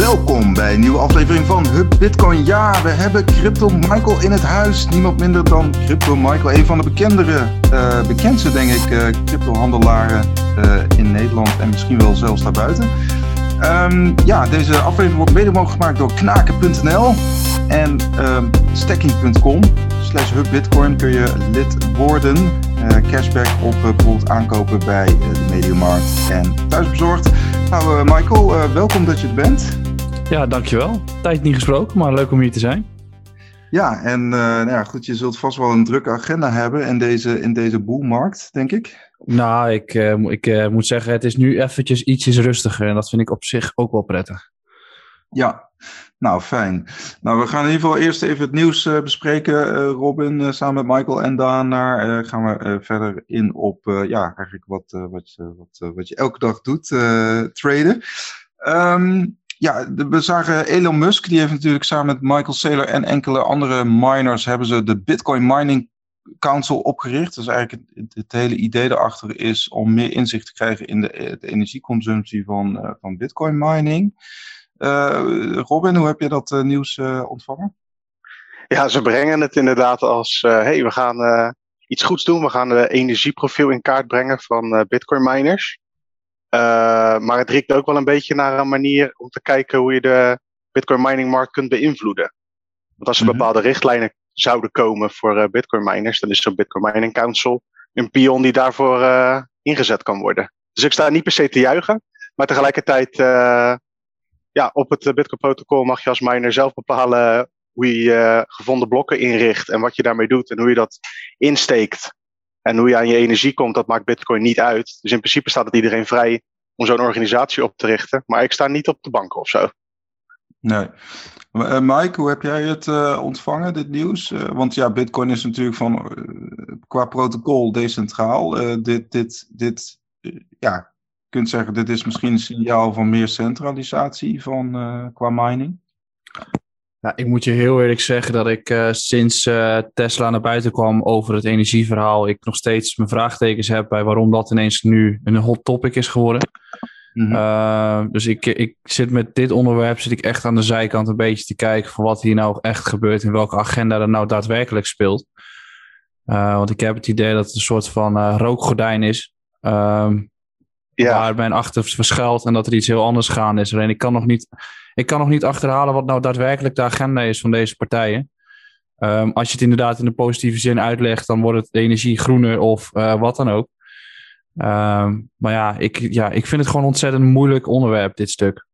Welkom bij een nieuwe aflevering van Hub Bitcoin. Ja, we hebben Crypto Michael in het huis. Niemand minder dan Crypto Michael, een van de bekendere, uh, bekendste denk ik, uh, crypto-handelaren uh, in Nederland en misschien wel zelfs daarbuiten. Um, ja, deze aflevering wordt mede mogelijk gemaakt door knaken.nl en um, stacking.com. Slash hubbitcoin kun je lid worden. Cashback op uh, bijvoorbeeld aankopen bij uh, de Mediamarkt en thuisbezorgd. Nou, Michael, welkom dat je er bent. Ja, dankjewel. Tijd niet gesproken, maar leuk om hier te zijn. Ja, en nou ja, goed, je zult vast wel een drukke agenda hebben in deze, in deze boelmarkt, denk ik. Nou, ik, ik moet zeggen, het is nu eventjes ietsjes rustiger en dat vind ik op zich ook wel prettig. Ja, nou fijn. Nou, we gaan in ieder geval eerst even het nieuws uh, bespreken, uh, Robin, uh, samen met Michael. En daarna gaan we verder in op, ja, eigenlijk wat, wat, wat, wat je elke dag doet, traden. Um, ja, we zagen Elon Musk, die heeft natuurlijk samen met Michael Saylor en enkele andere miners, hebben ze de Bitcoin Mining Council opgericht. Dus eigenlijk het, het, hele idee daarachter is om meer inzicht te krijgen in de, energieconsumptie van, van Bitcoin mining. Uh, Robin, hoe heb je dat uh, nieuws ontvangen? Ja, ze brengen het inderdaad als: hey, we gaan iets goeds doen. We gaan de energieprofiel in kaart brengen van Bitcoin miners. Maar het riekt ook wel een beetje naar een manier om te kijken hoe je de Bitcoin mining markt kunt beïnvloeden. Want als er -hmm. bepaalde richtlijnen zouden komen voor Bitcoin miners, dan is zo'n Bitcoin Mining Council een pion die daarvoor ingezet kan worden. Dus ik sta niet per se te juichen, maar tegelijkertijd ja, op het Bitcoin-protocol mag je als miner zelf bepalen hoe je je gevonden blokken inricht en wat je daarmee doet en hoe je dat insteekt. En hoe je aan je energie komt, dat maakt Bitcoin niet uit. Dus in principe staat het iedereen vrij om zo'n organisatie op te richten. Maar ik sta niet op de banken of zo. Nee. Uh, Mike, hoe heb jij het uh, ontvangen, dit nieuws? Uh, want ja, Bitcoin is natuurlijk van qua protocol decentraal. dit, dit, dit ja, kunt zeggen, dit is misschien een signaal van meer centralisatie van, qua mining? Ja, ik moet je heel eerlijk zeggen dat ik uh, sinds uh, Tesla naar buiten kwam over het energieverhaal, ik nog steeds mijn vraagtekens heb bij waarom dat ineens nu een hot topic is geworden. Mm -hmm. dus ik, ik zit met dit onderwerp zit ik echt aan de zijkant een beetje te kijken van wat hier nou echt gebeurt en welke agenda er nou daadwerkelijk speelt. want ik heb het idee dat het een soort van rookgordijn is. Ehm, ja. waar mijn achter verschuilt en dat er iets heel anders gaande is. Alleen ik kan nog niet, ik kan nog niet achterhalen wat nou daadwerkelijk de agenda is van deze partijen. Um, als je het inderdaad in de positieve zin uitlegt, dan wordt het energie groener of uh, wat dan ook. Um, maar ja ik, ja, ik vind het gewoon een ontzettend moeilijk onderwerp, dit stuk.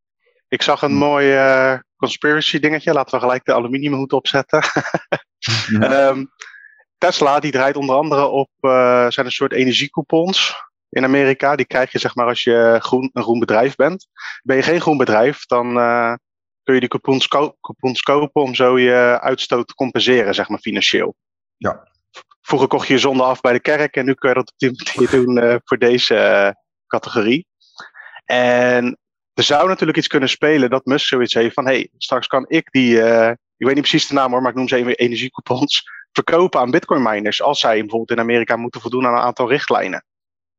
Ik zag een mooi uh, conspiracy dingetje. Laten we gelijk de aluminiumhoed opzetten. ja. um, Tesla die draait onder andere op uh, zijn een soort energiecoupons in Amerika. Die krijg je zeg maar als je groen, een groen bedrijf bent. Ben je geen groen bedrijf, dan uh, kun je die coupons, ko coupons, kopen om zo je uitstoot te compenseren, zeg maar financieel. Ja. Vroeger kocht je je zonde af bij de kerk en nu kun je dat op die manier doen uh, voor deze uh, categorie. En er zou natuurlijk iets kunnen spelen dat Musk zoiets heeft van: hey, straks kan ik die, ik weet niet precies de naam hoor, maar ik noem ze even energiecoupons, verkopen aan bitcoin miners als zij bijvoorbeeld in Amerika moeten voldoen aan een aantal richtlijnen.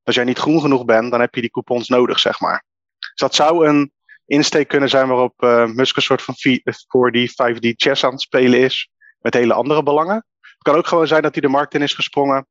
Als jij niet groen genoeg bent, dan heb je die coupons nodig, zeg maar. Dus dat zou een insteek kunnen zijn waarop uh, Musk een soort van 4D, 5D chess aan het spelen is. Met hele andere belangen. Het kan ook gewoon zijn dat hij de markt in is gesprongen.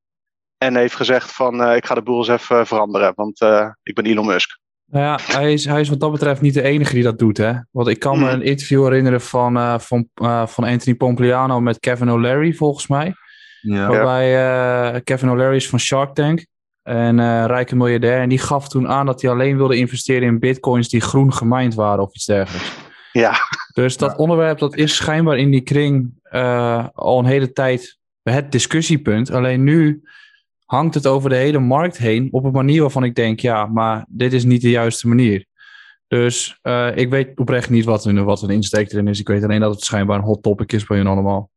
En heeft gezegd van uh, ik ga de boel eens even veranderen. Want uh, ik ben Elon Musk. Nou ja, hij is, hij is wat dat betreft niet de enige die dat doet. Hè? Want ik kan me een interview herinneren van, van, van Anthony Pompliano met Kevin O'Leary, volgens mij. Ja. Waarbij Kevin O'Leary is van Shark Tank. Een uh, rijke miljardair. En die gaf toen aan dat hij alleen wilde investeren in bitcoins die groen gemined waren of iets dergelijks. Ja. Dus dat onderwerp dat is schijnbaar in die kring uh, al een hele tijd het discussiepunt. Alleen nu hangt het over de hele markt heen op een manier waarvan ik denk, ja, maar dit is niet de juiste manier. Dus uh, ik weet oprecht niet wat een, wat een insteek erin is. Ik weet alleen dat het schijnbaar een hot topic is bij hun allemaal.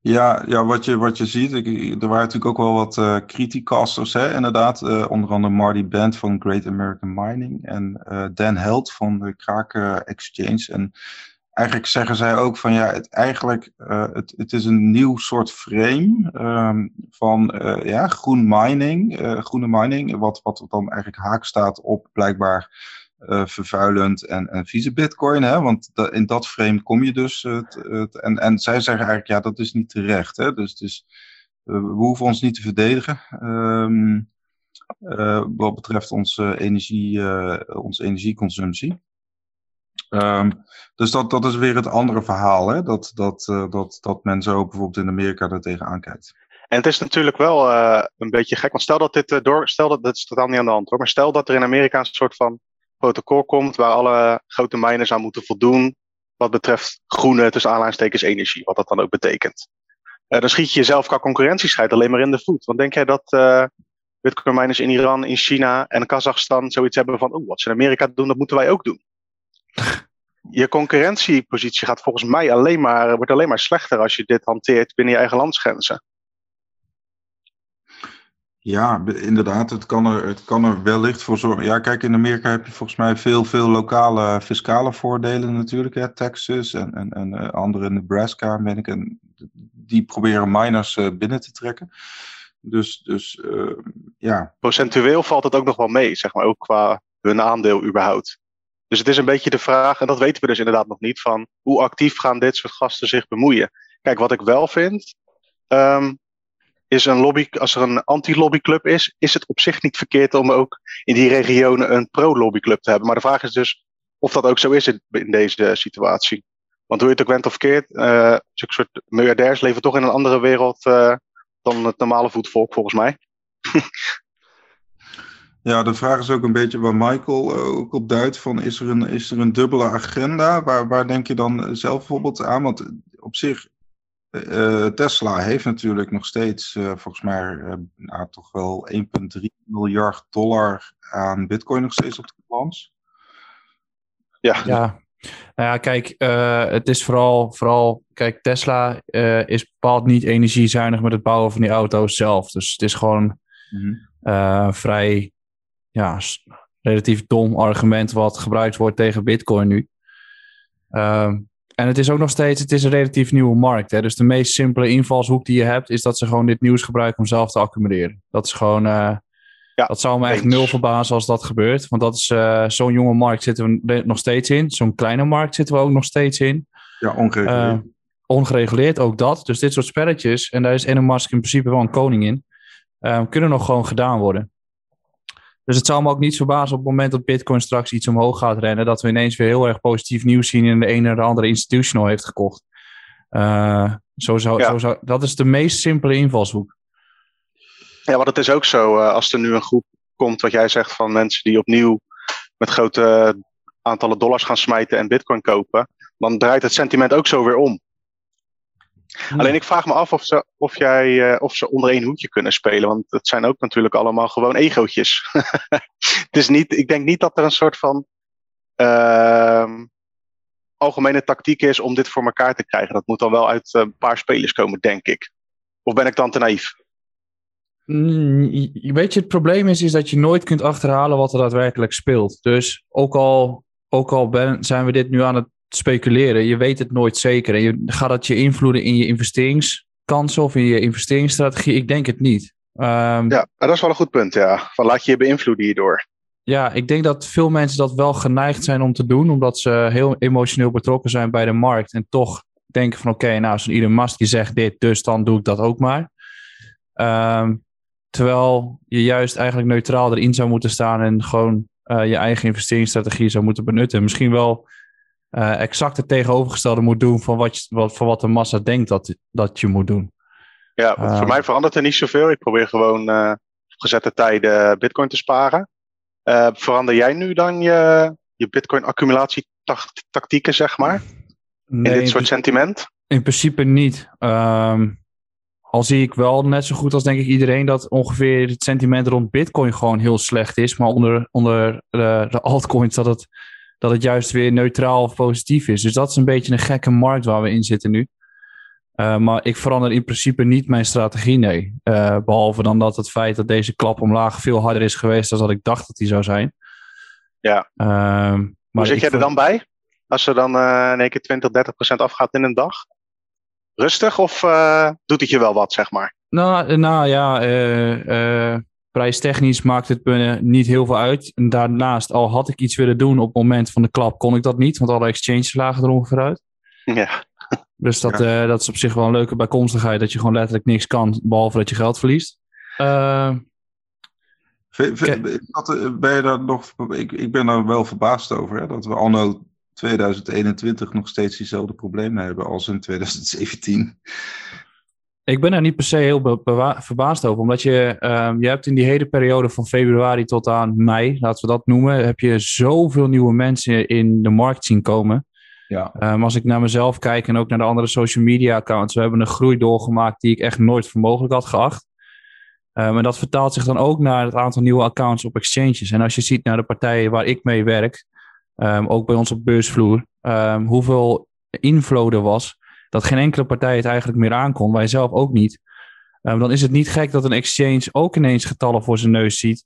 Ja, ja wat, je, wat je ziet, ik, er waren natuurlijk ook wel wat uh, hè, inderdaad. Uh, onder andere Marty Band van Great American Mining en uh, Dan Held van de Kraken Exchange. En eigenlijk zeggen zij ook van ja, het, eigenlijk, het, het is een nieuw soort frame um, van ja, groen mining, groene mining, wat, wat dan eigenlijk haak staat op blijkbaar vervuilend en, en vieze bitcoin. Hè? Want in dat frame kom je dus. Het, en, en zij zeggen eigenlijk, ja, dat is niet terecht. Hè? Dus, dus we hoeven ons niet te verdedigen. Ehm, wat betreft onze, energie, onze energieconsumptie. Um, dus dat, dat is weer het andere verhaal, hè? Dat, dat, dat, dat men zo bijvoorbeeld in Amerika er tegenaan kijkt. En het is natuurlijk wel een beetje gek, want stel dat dit door, stel dat, dat is totaal niet aan de hand hoor, maar stel dat er in Amerika een soort van protocol komt waar alle grote miners aan moeten voldoen, wat betreft groene, tussen aanleidingstekens energie, wat dat dan ook betekent. dan schiet je jezelf qua concurrentiescheid alleen maar in de voet. Want denk jij dat bitcoin miners in Iran, in China en Kazachstan zoiets hebben van, oh, wat ze in Amerika doen, dat moeten wij ook doen je concurrentiepositie gaat volgens mij alleen maar, wordt alleen maar slechter als je dit hanteert binnen je eigen landsgrenzen. Ja, inderdaad. Het kan, er, het kan er wellicht voor zorgen. Ja, kijk, in Amerika heb je volgens mij veel, veel lokale fiscale voordelen natuurlijk. Hè? Texas en, en, en uh, andere Nebraska, ben ik. En die proberen miners uh, binnen te trekken. Dus, dus uh, ja. Procentueel valt het ook nog wel mee, zeg maar, ook qua hun aandeel überhaupt. Dus het is een beetje de vraag, en dat weten we dus inderdaad nog niet, van hoe actief gaan dit soort gasten zich bemoeien. Kijk, wat ik wel vind, um, is een lobby, als er een anti-lobbyclub is, is het op zich niet verkeerd om ook in die regionen een pro-lobbyclub te hebben. Maar de vraag is dus of dat ook zo is in, deze situatie. Want hoe je het ook went of keert, uh, zulke soort miljardairs leven toch in een andere wereld uh, dan het normale voetvolk, volgens mij. Ja, de vraag is ook een beetje waar Michael uh, ook op duidt: van is er een, is er een dubbele agenda? Waar, waar denk je dan zelf bijvoorbeeld aan? Want op zich, uh, Tesla heeft natuurlijk nog steeds, uh, volgens mij, nou, toch wel 1,3 miljard dollar aan Bitcoin nog steeds op de balans. Ja. ja. Nou ja, kijk, het is vooral, vooral, kijk, Tesla is bepaald niet energiezuinig met het bouwen van die auto's zelf. Dus het is gewoon mm -hmm. vrij ja, relatief dom argument wat gebruikt wordt tegen Bitcoin nu. Ehm, en het is ook nog steeds, het is een relatief nieuwe markt. Hè? Dus de meest simpele invalshoek die je hebt, is dat ze gewoon dit nieuws gebruiken om zelf te accumuleren. Dat is gewoon, uh, ja, dat zou me echt nul verbazen als dat gebeurt. Want dat is, uh, zo'n jonge markt zitten we nog steeds in. Zo'n kleine markt zitten we ook nog steeds in. Ja, ongereguleerd. Uh, ongereguleerd, ook dat. Dus dit soort spelletjes, en daar is Elon Musk in principe wel een koning in, ehm, kunnen nog gewoon gedaan worden. Dus het zou me ook niet verbazen op het moment dat Bitcoin straks iets omhoog gaat rennen, dat we ineens weer heel erg positief nieuws zien en de ene of de andere institutional heeft gekocht. Uh, zo zou, zo zou, dat is de meest simpele invalshoek. Ja, want het is ook zo, uh, als er nu een groep komt, wat jij zegt, van mensen die opnieuw met grote aantallen dollars gaan smijten en bitcoin kopen, dan draait het sentiment ook zo weer om. Alleen ik vraag me af of ze, of jij, uh, of ze onder één hoedje kunnen spelen. Want het zijn ook natuurlijk allemaal gewoon egootjes. het is niet, ik denk niet dat er een soort van uh, algemene tactiek is om dit voor elkaar te krijgen. Dat moet dan wel uit een paar spelers komen, denk ik. Of ben ik dan te naïef? Mm, weet je, het probleem is, is dat je nooit kunt achterhalen wat er daadwerkelijk speelt. Dus ook al, ook al ben, zijn we dit nu aan het speculeren. Je weet het nooit zeker. En je, gaat dat je invloeden in je investeringskansen of in je investeringsstrategie? Ik denk het niet. Um, ja, dat is wel een goed punt. Ja. Van laat je je beïnvloeden hierdoor. Ja, ik denk dat veel mensen dat wel geneigd zijn om te doen, omdat ze heel emotioneel betrokken zijn bij de markt en toch denken van oké, nou zo'n Elon Musk die zegt dit, dus dan doe ik dat ook maar. Um, terwijl je juist eigenlijk neutraal erin zou moeten staan en gewoon uh, je eigen investeringsstrategie zou moeten benutten. Misschien wel uh, exact het tegenovergestelde moet doen van wat, je, wat, van wat de massa denkt dat, dat je moet doen. Ja, voor uh, mij verandert er niet zoveel. Ik probeer gewoon uh, gezette tijden bitcoin te sparen. verander jij nu dan je, je bitcoin accumulatietactieken, zeg maar? Nee, in dit soort sentiment? In principe niet. Um, al zie ik wel net zo goed als denk ik iedereen dat ongeveer het sentiment rond bitcoin gewoon heel slecht is. Maar onder, onder de, de altcoins dat het dat het juist weer neutraal of positief is. Dus dat is een beetje een gekke markt waar we in zitten nu. Uh, maar ik verander in principe niet mijn strategie, nee. Uh, behalve dan dat het feit dat deze klap omlaag veel harder is geweest dan dat ik dacht dat die zou zijn. Ja. Uh, maar Hoe zit jij er dan bij? Als er dan uh, in één keer 20, 30 procent afgaat in een dag? Rustig of doet het je wel wat, zeg maar? Nou, nou ja, prijstechnisch maakt het me niet heel veel uit. En daarnaast, al had ik iets willen doen op het moment van de klap, kon ik dat niet, want alle exchanges lagen er ongeveer uit. Ja. Dus dat, eh, dat is op zich wel een leuke bijkomstigheid, dat je gewoon letterlijk niks kan, behalve dat je geld verliest. Ve- ve- dat, ben je daar nog, ik, ik ben daar wel verbaasd over, hè, dat we anno 2021 nog steeds diezelfde problemen hebben als in 2017. Ik ben daar niet per se heel verbaasd over, omdat je, ehm, je hebt in die hele periode van februari tot aan mei, laten we dat noemen, heb je zoveel nieuwe mensen in de markt zien komen. Ja. Ehm, als ik naar mezelf kijk en ook naar de andere social media accounts, we hebben een groei doorgemaakt die ik echt nooit voor mogelijk had geacht. Um, en dat vertaalt zich dan ook naar het aantal nieuwe accounts op exchanges. En als je ziet naar de partijen waar ik mee werk, um, ook bij ons op beursvloer, hoeveel inflow er was, dat geen enkele partij het eigenlijk meer aankon, wij zelf ook niet. dan is het niet gek dat een exchange ook ineens getallen voor zijn neus ziet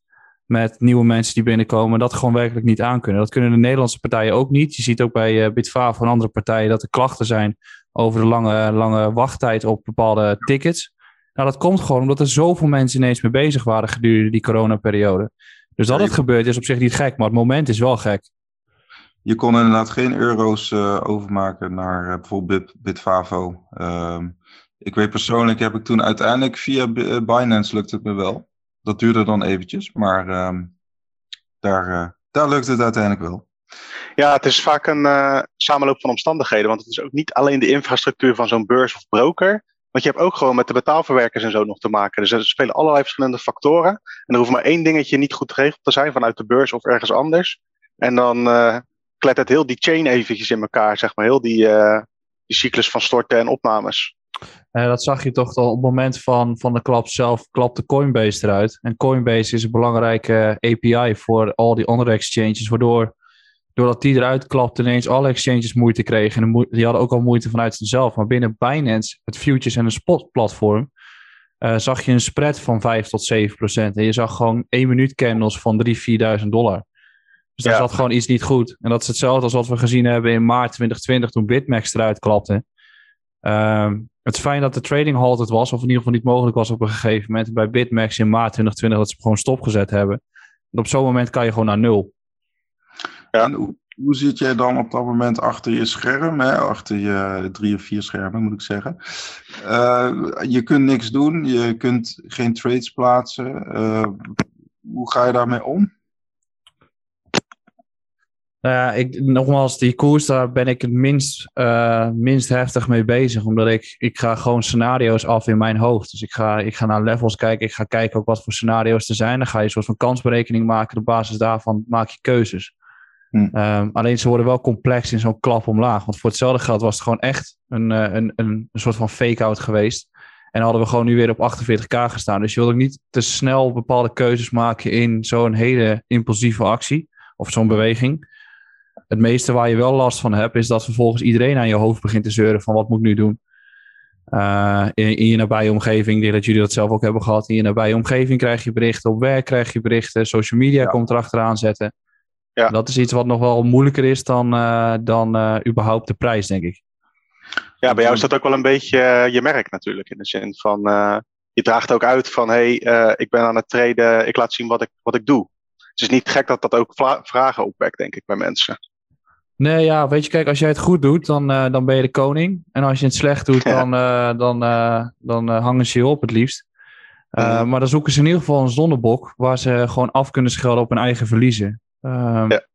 met nieuwe mensen die binnenkomen, dat gewoon werkelijk niet aankunnen. Dat kunnen de Nederlandse partijen ook niet. Je ziet ook bij uh, Bitfavo en andere partijen dat er klachten zijn over de lange, lange wachttijd op bepaalde tickets. Nou, dat komt gewoon omdat er zoveel mensen ineens mee bezig waren gedurende die coronaperiode. Dus dat het gebeurt is op zich niet gek, maar het moment is wel gek. Je kon inderdaad geen euro's uh, overmaken naar uh, bijvoorbeeld Bit, Bitfavo. Uh, ik weet persoonlijk heb ik toen uiteindelijk via Binance lukte het me wel. Dat duurde dan eventjes, maar uh, daar, uh, daar lukte het uiteindelijk wel. Ja, het is vaak een samenloop van omstandigheden. Want het is ook niet alleen de infrastructuur van zo'n beurs of broker. Want je hebt ook gewoon met de betaalverwerkers en zo nog te maken. Dus er spelen allerlei verschillende factoren. En er hoeft maar één dingetje niet goed geregeld te zijn vanuit de beurs of ergens anders. En dan klettert heel die chain eventjes in elkaar, zeg maar. Heel die, uh, die cyclus van storten en opnames. Uh, dat zag je toch al op het moment van, van de klap zelf, klapte Coinbase eruit. En Coinbase is een belangrijke API voor al die andere exchanges, waardoor doordat die eruit klapte, ineens alle exchanges moeite kregen. En die hadden ook al moeite vanuit zichzelf. Maar binnen Binance, het futures en de spot platform, zag je een spread van 5 tot 7 procent. En je zag gewoon 1 minuut candles van 3.000, 4.000 dollar. Dus daar ja. zat gewoon iets niet goed. En dat is hetzelfde als wat we gezien hebben in maart 2020 toen Bitmax eruit klapte. Uh, het is fijn dat de trading halted was, of in ieder geval niet mogelijk was op een gegeven moment. Bij Bitmax in maart 2020 dat ze gewoon stopgezet hebben. En op zo'n moment kan je gewoon naar nul. Ja. En hoe, hoe zit jij dan op dat moment achter je scherm? Hè? Achter je drie of vier schermen, moet ik zeggen. Uh, je kunt niks doen, je kunt geen trades plaatsen. Uh, hoe ga je daarmee om? Nou ja, ik, nogmaals, die koers, daar ben ik het minst, uh, minst heftig mee bezig. Omdat ik, ik ga gewoon scenario's af in mijn hoofd. Dus ik ga, ik ga naar levels kijken. Ik ga kijken ook wat voor scenario's er zijn. Dan ga je een soort van kansberekening maken. Op basis daarvan maak je keuzes. Hm. Um, alleen ze worden wel complex in zo'n klap omlaag. Want voor hetzelfde geld was het gewoon echt een, een, een, een soort van fake-out geweest. En hadden we gewoon nu weer op 48k gestaan. Dus je wil ook niet te snel bepaalde keuzes maken in zo'n hele impulsieve actie. Of zo'n beweging. Het meeste waar je wel last van hebt, is dat vervolgens iedereen aan je hoofd begint te zeuren van wat moet ik nu doen. Uh, in, in, je nabije omgeving, ik denk dat jullie dat zelf ook hebben gehad. In je nabije omgeving krijg je berichten, op werk krijg je berichten, social media ja. komt erachteraan zetten. Ja. Dat is iets wat nog wel moeilijker is dan, uh, dan uh, überhaupt de prijs, denk ik. Ja, bij jou is dat ook wel een beetje je merk natuurlijk. In de zin van, je draagt ook uit van, hé, hey, ik ben aan het traden, ik laat zien wat ik, wat ik doe. Het is niet gek dat dat ook vragen opwekt, denk ik, bij mensen. Nee, ja, weet je, kijk, als jij het goed doet, dan, uh, dan ben je de koning. En als je het slecht doet, dan, uh, dan, uh, dan hangen ze je op het liefst. Mm. Maar dan zoeken ze in ieder geval een zonnebok waar ze gewoon af kunnen schelden op hun eigen verliezen. Um, ja.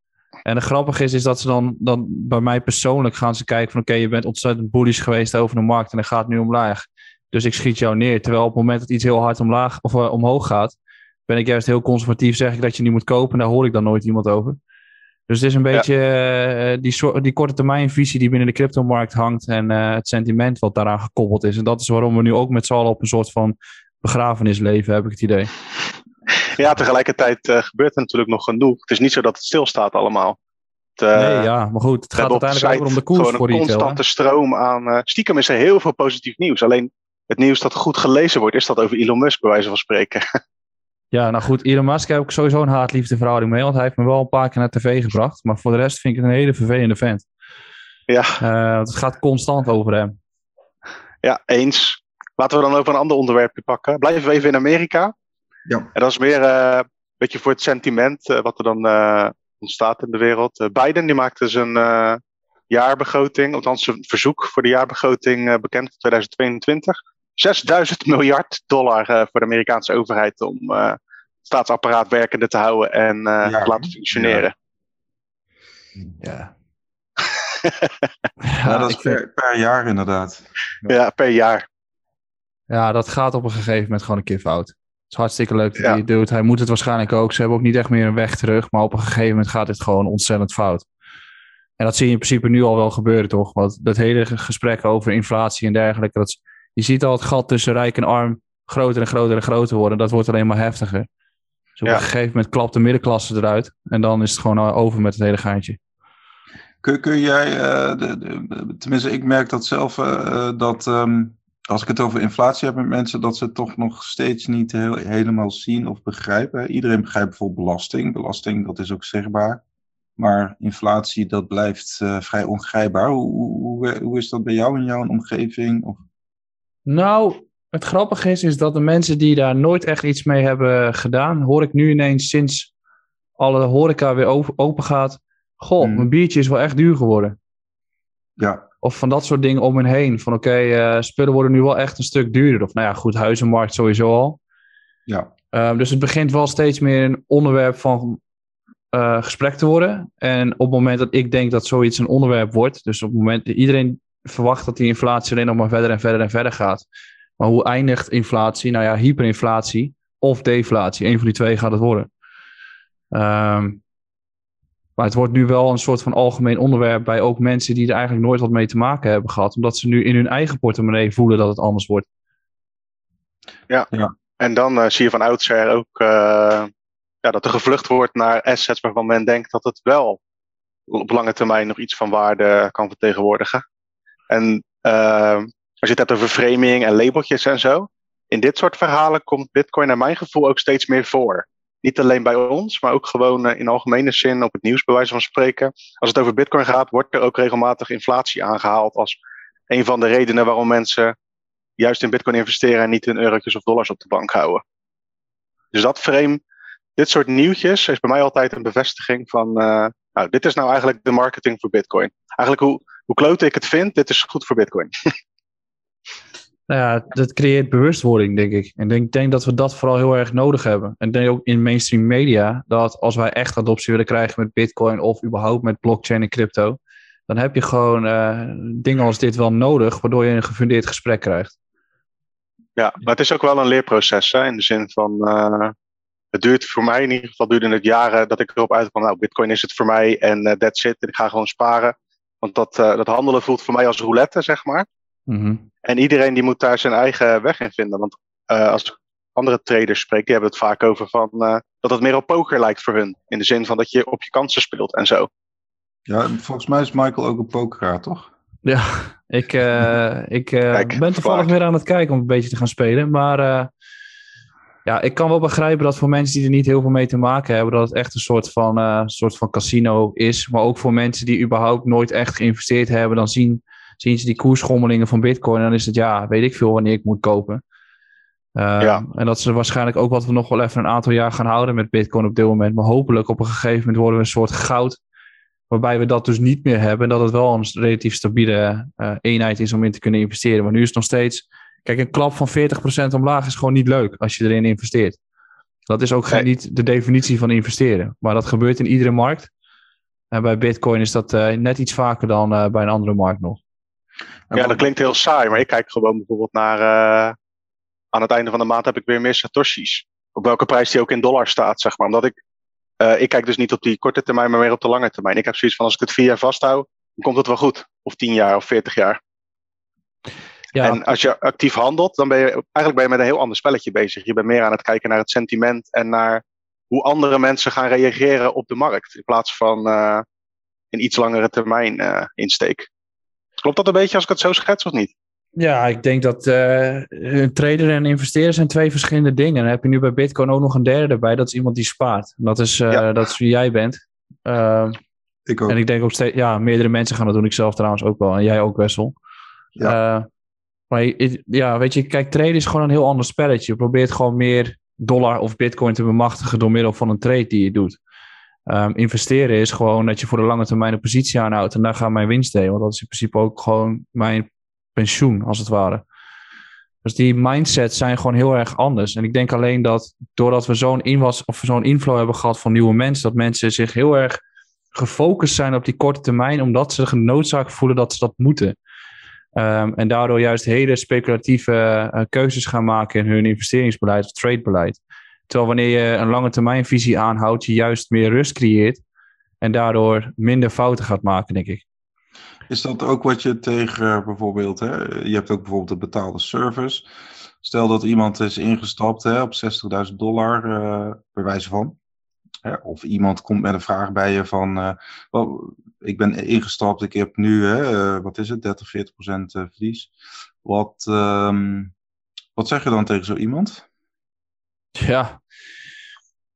En het grappige is, is dat ze dan, dan bij mij persoonlijk gaan ze kijken van oké, okay, je bent ontzettend bullish geweest over de markt en dan gaat het nu omlaag. Dus ik schiet jou neer. Terwijl op het moment dat iets heel hard omlaag of omhoog gaat, ben ik juist heel conservatief, zeg ik dat je niet moet kopen. En daar hoor ik dan nooit iemand over. Dus het is een beetje ja. uh, die, die korte termijn visie die binnen de cryptomarkt hangt en uh, het sentiment wat daaraan gekoppeld is. En dat is waarom we nu ook met z'n allen op een soort van begrafenis leven, heb ik het idee. Ja, tegelijkertijd uh, gebeurt er natuurlijk nog genoeg. Het is niet zo dat het stilstaat allemaal. Het, nee, ja, maar goed, het gaat uiteindelijk over om de koers voor een constante stroom aan... stiekem is er heel veel positief nieuws. Alleen het nieuws dat goed gelezen wordt, is dat over Elon Musk, bij wijze van spreken. Ja, nou goed, Elon Musk heb ik sowieso een haat-liefde verhouding mee, want hij heeft me wel een paar keer naar tv gebracht. Maar voor de rest vind ik het een hele vervelende vent. Ja. Uh, het gaat constant over hem. Ja, eens. Laten we dan over een ander onderwerpje pakken. Blijven we even in Amerika. Ja. En dat is meer eh, een beetje voor het sentiment eh, wat er dan eh, ontstaat in de wereld. Biden die maakte zijn eh, jaarbegroting, althans zijn verzoek voor de jaarbegroting eh, bekend voor 2022. 6000 miljard dollar eh, voor de Amerikaanse overheid om eh, het staatsapparaat werkende te houden en eh, Ja. te laten functioneren. Ja. Ja, dat is per, per jaar inderdaad. Ja, per jaar. ja, dat gaat op een gegeven moment gewoon een keer fout. Het is hartstikke leuk dat hij het doet. Hij moet het waarschijnlijk ook. Ze hebben ook niet echt meer een weg terug. Maar op een gegeven moment gaat dit gewoon ontzettend fout. En dat zie je in principe nu al wel gebeuren, toch? Want dat hele ge- gesprek over inflatie en dergelijke. Dat is- je ziet al het gat tussen rijk en arm groter en groter en groter worden. Dat wordt alleen maar heftiger. Dus op Ja. een gegeven moment klapt de middenklasse eruit. En dan is het gewoon over met het hele geintje. Kun, kun jij, eh, de, de- tenminste ik merk dat zelf, eh, eh, dat ehm, als ik het over inflatie heb met mensen, dat ze het toch nog steeds niet heel, helemaal zien of begrijpen. Iedereen begrijpt bijvoorbeeld belasting. Belasting, dat is ook zichtbaar. Maar inflatie, dat blijft vrij ongrijpbaar. Hoe, hoe is dat bij jou in jouw omgeving? Of, Nou, het grappige is, is dat de mensen die daar nooit echt iets mee hebben gedaan, hoor ik nu ineens sinds alle horeca weer open gaat. Goh, Hmm. mijn biertje is wel echt duur geworden. ja, Of van dat soort dingen om en heen. Van oké, eh, spullen worden nu wel echt een stuk duurder. Of nou ja, goed, huizenmarkt sowieso al. ja, Um, dus het begint wel steeds meer een onderwerp van eh, gesprek te worden. En op het moment dat ik denk dat zoiets een onderwerp wordt, dus op het moment dat iedereen verwacht dat die inflatie alleen nog maar verder en verder en verder gaat. Maar hoe eindigt inflatie? Nou ja, hyperinflatie of deflatie. Een van die twee gaat het worden. Ehm, maar het wordt nu wel een soort van algemeen onderwerp bij ook mensen die er eigenlijk nooit wat mee te maken hebben gehad. Omdat ze nu in hun eigen portemonnee voelen dat het anders wordt. En dan eh, zie je van oudsher ook eh, ja, dat er gevlucht wordt naar assets waarvan men denkt dat het wel op lange termijn nog iets van waarde kan vertegenwoordigen. En eh, als je het hebt over framing en labeltjes en zo, in dit soort verhalen komt Bitcoin naar mijn gevoel ook steeds meer voor. Niet alleen bij ons, maar ook gewoon eh, in algemene zin op het nieuws, bij wijze van spreken. Als het over Bitcoin gaat, wordt er ook regelmatig inflatie aangehaald als een van de redenen waarom mensen juist in Bitcoin investeren en niet in eurotjes of dollars op de bank houden. Dus dat frame, dit soort nieuwtjes, is bij mij altijd een bevestiging van, eh, nou, dit is nou eigenlijk de marketing voor Bitcoin. Eigenlijk hoe, hoe klote ik het vind, dit is goed voor Bitcoin. Nou ja, dat creëert bewustwording, denk ik. En ik denk, denk dat we dat vooral heel erg nodig hebben. En ik denk ook in mainstream media dat als wij echt adoptie willen krijgen met Bitcoin of überhaupt met blockchain en crypto, dan heb je gewoon eh, dingen als dit wel nodig, waardoor je een gefundeerd gesprek krijgt. Ja, maar het is ook wel een leerproces, hè, in de zin van, eh, het duurt voor mij in ieder geval duurde het jaren dat ik erop uitkwam, nou, Bitcoin is het voor mij en eh, that's it, en ik ga gewoon sparen. Want dat, eh, dat handelen voelt voor mij als roulette, zeg maar. Mhm. En iedereen die moet daar zijn eigen weg in vinden. Want eh, als ik andere traders spreek, die hebben het vaak over van, eh, dat het meer op poker lijkt voor hun. In de zin van dat je op je kansen speelt en zo. ja, volgens mij is Michael ook een pokeraar, toch? Ja, ik, eh, ik eh, Kijk, ben toevallig vaak. weer aan het kijken om een beetje te gaan spelen. Maar eh, ja, ik kan wel begrijpen dat voor mensen die er niet heel veel mee te maken hebben, dat het echt een soort van, eh, soort van casino is. Maar ook voor mensen die überhaupt nooit echt geïnvesteerd hebben, dan zien, zien ze die koersschommelingen van Bitcoin. En dan is het ja, weet ik veel wanneer ik moet kopen. Eh, Ja. En dat is waarschijnlijk ook wat we nog wel even een aantal jaar gaan houden met Bitcoin op dit moment. Maar hopelijk op een gegeven moment worden we een soort goud Waarbij we dat dus niet meer hebben. En dat het wel een relatief stabiele eh, eenheid is om in te kunnen investeren. Maar nu is het nog steeds. Kijk, een klap van 40% omlaag is gewoon niet leuk als je erin investeert. Dat is ook geen, niet de definitie van investeren. Maar dat gebeurt in iedere markt. En bij Bitcoin is dat eh, net iets vaker dan eh, bij een andere markt nog. En Ja, dat klinkt heel saai, maar ik kijk gewoon bijvoorbeeld naar. eh, aan het einde van de maand heb ik weer meer Satoshis. Op welke prijs die ook in dollar staat, zeg maar. Omdat ik. ik kijk dus niet op die korte termijn, maar meer op de lange termijn. Ik heb zoiets van: als ik het vier jaar vasthoud, dan komt het wel goed. Of tien jaar of veertig jaar. Ja, En als je actief handelt, dan ben je eigenlijk ben je met een heel ander spelletje bezig. Je bent meer aan het kijken naar het sentiment en naar hoe andere mensen gaan reageren op de markt. In plaats van eh, een iets langere termijn eh, insteek. Klopt dat een beetje als ik het zo schets of niet? Ja, ik denk dat eh, een trader en een investeerder zijn twee verschillende dingen. En dan heb je nu bij Bitcoin ook nog een derde erbij. Dat is iemand die spaart. En Dat is, eh, Ja. dat is wie jij bent. Ehm, ik ook. en ik denk ook steeds, ja, meerdere mensen gaan dat doen. Ik zelf trouwens ook wel. En jij ook, Wessel. Ja. Maar ja, weet je, kijk, traden is gewoon een heel ander spelletje. Je probeert gewoon meer dollar of bitcoin te bemachtigen door middel van een trade die je doet. Ehm, investeren is gewoon dat je voor de lange termijn een positie aanhoudt en daar gaat mijn winst heen. Want dat is in principe ook gewoon mijn pensioen, als het ware. Dus die mindsets zijn gewoon heel erg anders. En ik denk alleen dat doordat we zo'n inwas of zo'n inflow hebben gehad van nieuwe mensen, dat mensen zich heel erg gefocust zijn op die korte termijn, omdat ze genoodzaakt voelen dat ze dat moeten. Ehm, en daardoor juist hele speculatieve uh, keuzes gaan maken in hun investeringsbeleid of tradebeleid. Terwijl wanneer je een lange termijn visie aanhoudt, je juist meer rust creëert en daardoor minder fouten gaat maken, denk ik. Is dat ook wat je tegen bijvoorbeeld, hè, je hebt ook bijvoorbeeld een betaalde service. Stel dat iemand is ingestapt hè, op 60.000 dollar, uh, bij wijze van. Hè, of iemand komt met een vraag bij je van, ik ben ingestapt, ik heb nu, hè, uh, wat is het, 30, 40 procent verlies. Wat, um, wat zeg je dan tegen zo iemand? Ja,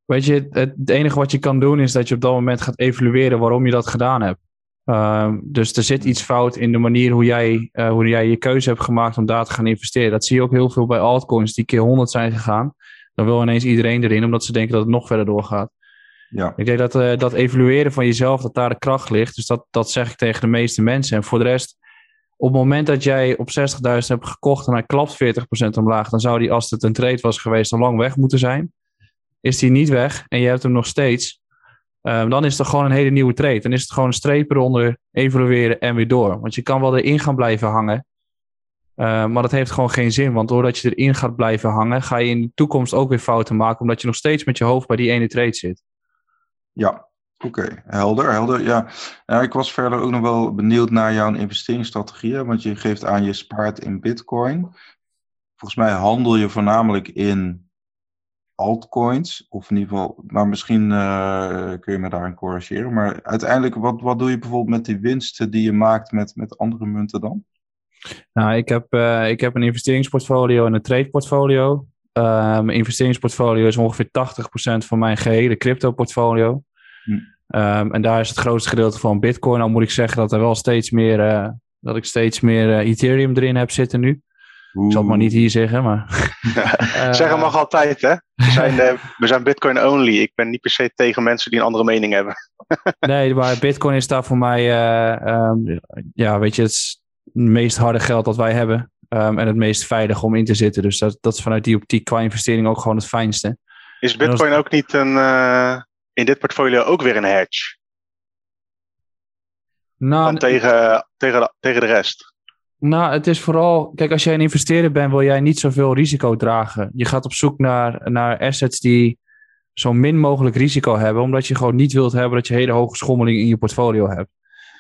weet je, het, het enige wat je kan doen is dat je op dat moment gaat evalueren waarom je dat gedaan hebt. Uh, dus er zit iets fout in de manier hoe jij, uh, hoe jij je keuze hebt gemaakt om daar te gaan investeren. Dat zie je ook heel veel bij altcoins die keer 100 zijn gegaan. Dan wil ineens iedereen erin, omdat ze denken dat het nog verder doorgaat. Ja. Ik denk dat uh, dat evalueren van jezelf, dat daar de kracht ligt. Dus dat, dat zeg ik tegen de meeste mensen. En voor de rest, op het moment dat jij op 60.000 hebt gekocht en hij klapt 40% omlaag, dan zou die, als het een trade was geweest, al lang weg moeten zijn. Is die niet weg en je hebt hem nog steeds, um, dan is het gewoon een hele nieuwe trade. Dan is het gewoon een streep eronder, evalueren en weer door. Want je kan wel erin gaan blijven hangen, uh, maar dat heeft gewoon geen zin. Want doordat je erin gaat blijven hangen, ga je in de toekomst ook weer fouten maken, omdat je nog steeds met je hoofd bij die ene trade zit. Ja, Oké, helder, helder. Ja. ik was verder ook nog wel benieuwd naar jouw investeringsstrategieën, want je geeft aan je spaart in Bitcoin. Volgens mij handel je voornamelijk in altcoins, of in ieder geval, maar misschien uh, kun je me daarin corrigeren. Maar uiteindelijk, wat, wat doe je bijvoorbeeld met die winsten die je maakt met, met andere munten dan? Nou, ik heb, uh, ik heb een investeringsportfolio en een tradeportfolio. Uh, mijn investeringsportfolio is ongeveer 80% van mijn gehele crypto portfolio. Um, en daar is het grootste gedeelte van Bitcoin. Al moet ik zeggen dat er wel steeds meer, uh, dat ik steeds meer uh, Ethereum erin heb zitten nu. Oeh. Ik zal het maar niet hier zeggen, maar. uh, zeggen mag altijd, hè? We zijn, we zijn Bitcoin only. Ik ben niet per se tegen mensen die een andere mening hebben. nee, maar Bitcoin is daar voor mij, um, ja, weet je, het meest harde geld dat wij hebben. Um, en het meest veilig om in te zitten. Dus dat, dat is vanuit die optiek qua investering ook gewoon het fijnste. Is Bitcoin ook niet een in dit portfolio ook weer een hedge? Nou, Dan tegen, tegen, tegen de rest. Nou, het is vooral, kijk, als jij een investeerder bent, wil jij niet zoveel risico dragen. Je gaat op zoek naar, naar assets die zo min mogelijk risico hebben, omdat je gewoon niet wilt hebben dat je hele hoge schommeling in je portfolio hebt.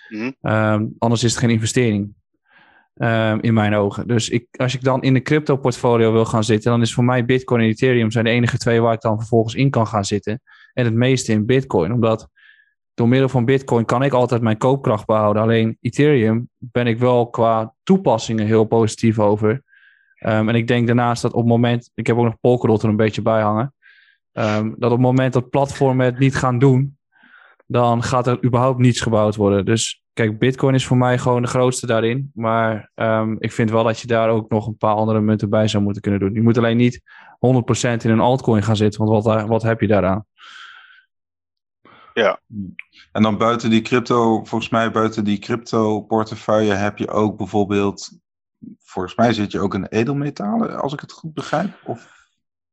Mm. Um, anders is het geen investering. Um, in mijn ogen. Dus ik, als ik dan in de crypto portfolio wil gaan zitten, dan is voor mij Bitcoin en Ethereum zijn de enige twee waar ik dan vervolgens in kan gaan zitten en het meeste in Bitcoin. Omdat door middel van Bitcoin kan ik altijd mijn koopkracht behouden. Alleen Ethereum ben ik wel qua toepassingen heel positief over. Um, en ik denk daarnaast dat op het moment, ik heb ook nog Polkadot er een beetje bij hangen, um, dat op het moment dat platformen het niet gaan doen, dan gaat er überhaupt niets gebouwd worden. Dus kijk, Bitcoin is voor mij gewoon de grootste daarin. Maar um, ik vind wel dat je daar ook nog een paar andere munten bij zou moeten kunnen doen. Je moet alleen niet 100% in een altcoin gaan zitten, want wat, wat heb je daaraan? Ja. En dan buiten die crypto, volgens mij buiten die crypto portefeuille heb je ook bijvoorbeeld, volgens mij zit je ook in edelmetalen, als ik het goed begrijp? Of?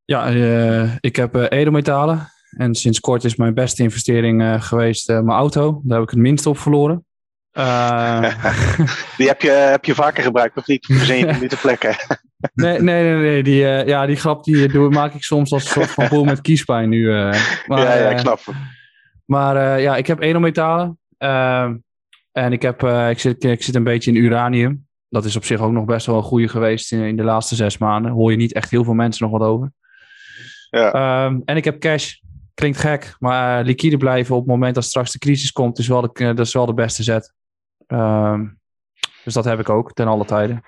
Ja, uh, ik heb uh, edelmetalen. En sinds kort is mijn beste investering uh, geweest mijn auto. Daar heb ik het minst op verloren. die heb je, heb je vaker gebruikt, of niet? Verzin je niet te plekken? nee, nee, nee, nee. Die, ja, die grap die doe, maak ik soms als een soort van boel met kiespijn nu. maar, ja, ja, ik snap het. Maar ja, ik heb edelmetalen. Uh, en ik, heb, ik, zit, ik zit een beetje in uranium. Dat is op zich ook nog best wel een goede geweest in, in de laatste zes maanden. Hoor je niet echt heel veel mensen nog wat over. Ja. Um, en ik heb cash. Klinkt gek, maar liquide blijven op het moment dat straks de crisis komt, is wel de, dat is wel de beste zet. Um, dus dat heb ik ook ten alle tijden.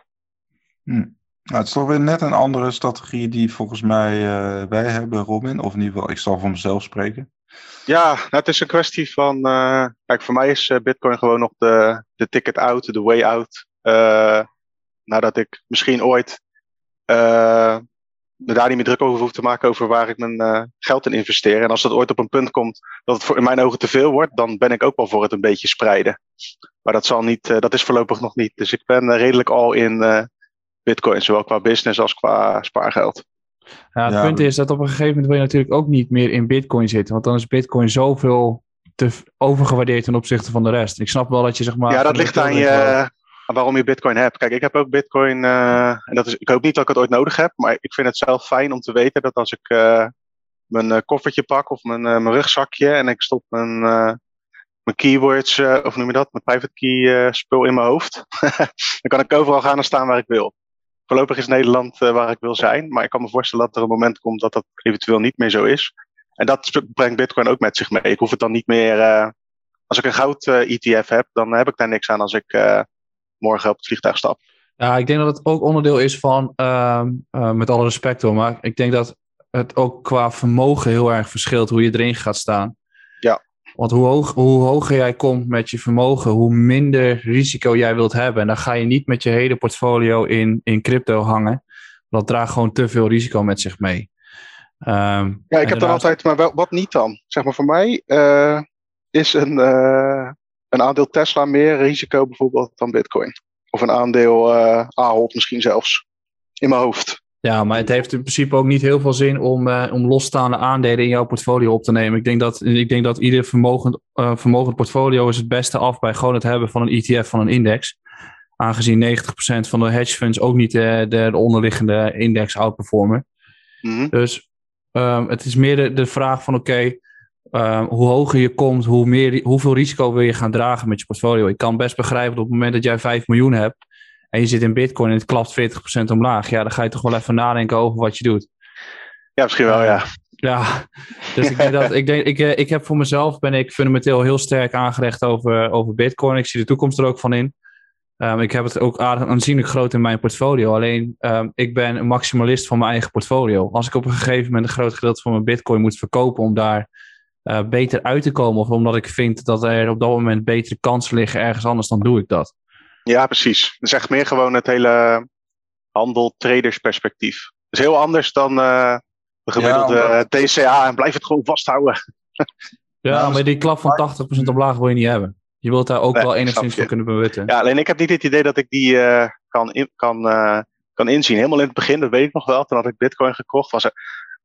Hm. Nou, het is toch weer net een andere strategie die volgens mij uh, wij hebben, Robin. Of in ieder geval, ik zal voor mezelf spreken. Ja, nou, het is een kwestie van. Uh, kijk, voor mij is uh, Bitcoin gewoon nog de, de ticket out, de way out. Uh, nadat ik misschien ooit me daar niet meer druk over hoef te maken over waar ik mijn geld in investeer. En als dat ooit op een punt komt dat het voor in mijn ogen te veel wordt, dan ben ik ook wel voor het een beetje spreiden. Maar dat, zal niet, dat is voorlopig nog niet. Dus ik ben redelijk al in Bitcoin, zowel qua business als qua spaargeld. Ja, het punt is dat op een gegeven moment wil je natuurlijk ook niet meer in Bitcoin zitten. Want dan is Bitcoin zoveel te overgewaardeerd ten opzichte van de rest. Ik snap wel dat je zeg maar. Ja, dat ligt aan je. Waarom je Bitcoin hebt. Kijk, ik heb ook Bitcoin. Uh, en dat is, ik hoop niet dat ik het ooit nodig heb. Maar ik vind het zelf fijn om te weten dat als ik uh, mijn uh, koffertje pak of mijn, mijn rugzakje. en ik stop mijn, mijn keywords. of noem je dat? Mijn private key spul in mijn hoofd. dan kan ik overal gaan en staan waar ik wil. Voorlopig is Nederland waar ik wil zijn. Maar ik kan me voorstellen dat er een moment komt dat dat eventueel niet meer zo is. En dat brengt Bitcoin ook met zich mee. Ik hoef het dan niet meer. Als ik een goud-ETF heb, dan heb ik daar niks aan als ik morgen op het vliegtuig stap. Ja, ik denk dat het ook onderdeel is van, uh, met alle respect hoor, maar ik denk dat het ook qua vermogen heel erg verschilt hoe je erin gaat staan. Ja. Want hoe, hoog, hoe hoger jij komt met je vermogen, hoe minder risico jij wilt hebben. En dan ga je niet met je hele portfolio in, in crypto hangen. Dat draagt gewoon te veel risico met zich mee. Um, ja, ik heb dan altijd, maar wel, wat niet dan? Zeg maar voor mij uh, is een, uh, een aandeel Tesla meer risico bijvoorbeeld dan Bitcoin. Of een aandeel uh, Ahold misschien zelfs. In mijn hoofd. Ja, maar het heeft in principe ook niet heel veel zin om, om losstaande aandelen in jouw portfolio op te nemen. Ik denk dat, ik denk dat ieder vermogend, vermogend portfolio is het beste af bij gewoon het hebben van een ETF van een index. Aangezien 90% van de hedge funds ook niet de, de, de onderliggende index outperformen. Mm -hmm. Dus Um, het is meer de, de vraag van oké, okay, um, hoe hoger je komt, hoe meer, hoeveel risico wil je gaan dragen met je portfolio. Ik kan best begrijpen dat op het moment dat jij 5 miljoen hebt en je zit in bitcoin en het klapt 40% omlaag. Ja, dan ga je toch wel even nadenken over wat je doet. Ja, misschien wel, ja. Ja, dus ik denk dat ik denk, ik, ik heb voor mezelf ben ik fundamenteel heel sterk aangelegd over, over Bitcoin. Ik zie de toekomst er ook van in. Um, ik heb het ook aanzienlijk groot in mijn portfolio. Alleen um, ik ben een maximalist van mijn eigen portfolio. Als ik op een gegeven moment een groot gedeelte van mijn bitcoin moet verkopen om daar uh, beter uit te komen. Of omdat ik vind dat er op dat moment betere kansen liggen ergens anders, dan doe ik dat. Ja, precies. Dat is echt meer gewoon het hele handel-traders perspectief. is heel anders dan uh, de gemiddelde ja, TCA en blijf het gewoon vasthouden. ja, nou, maar die klap van 80% omlaag wil je niet hebben. Je wilt daar ook wel enigszins voor kunnen benutten. Ja, alleen ik heb niet het idee dat ik die uh, kan, in, kan, uh, kan inzien. Helemaal in het begin, dat weet ik nog wel. Toen had ik Bitcoin gekocht, was er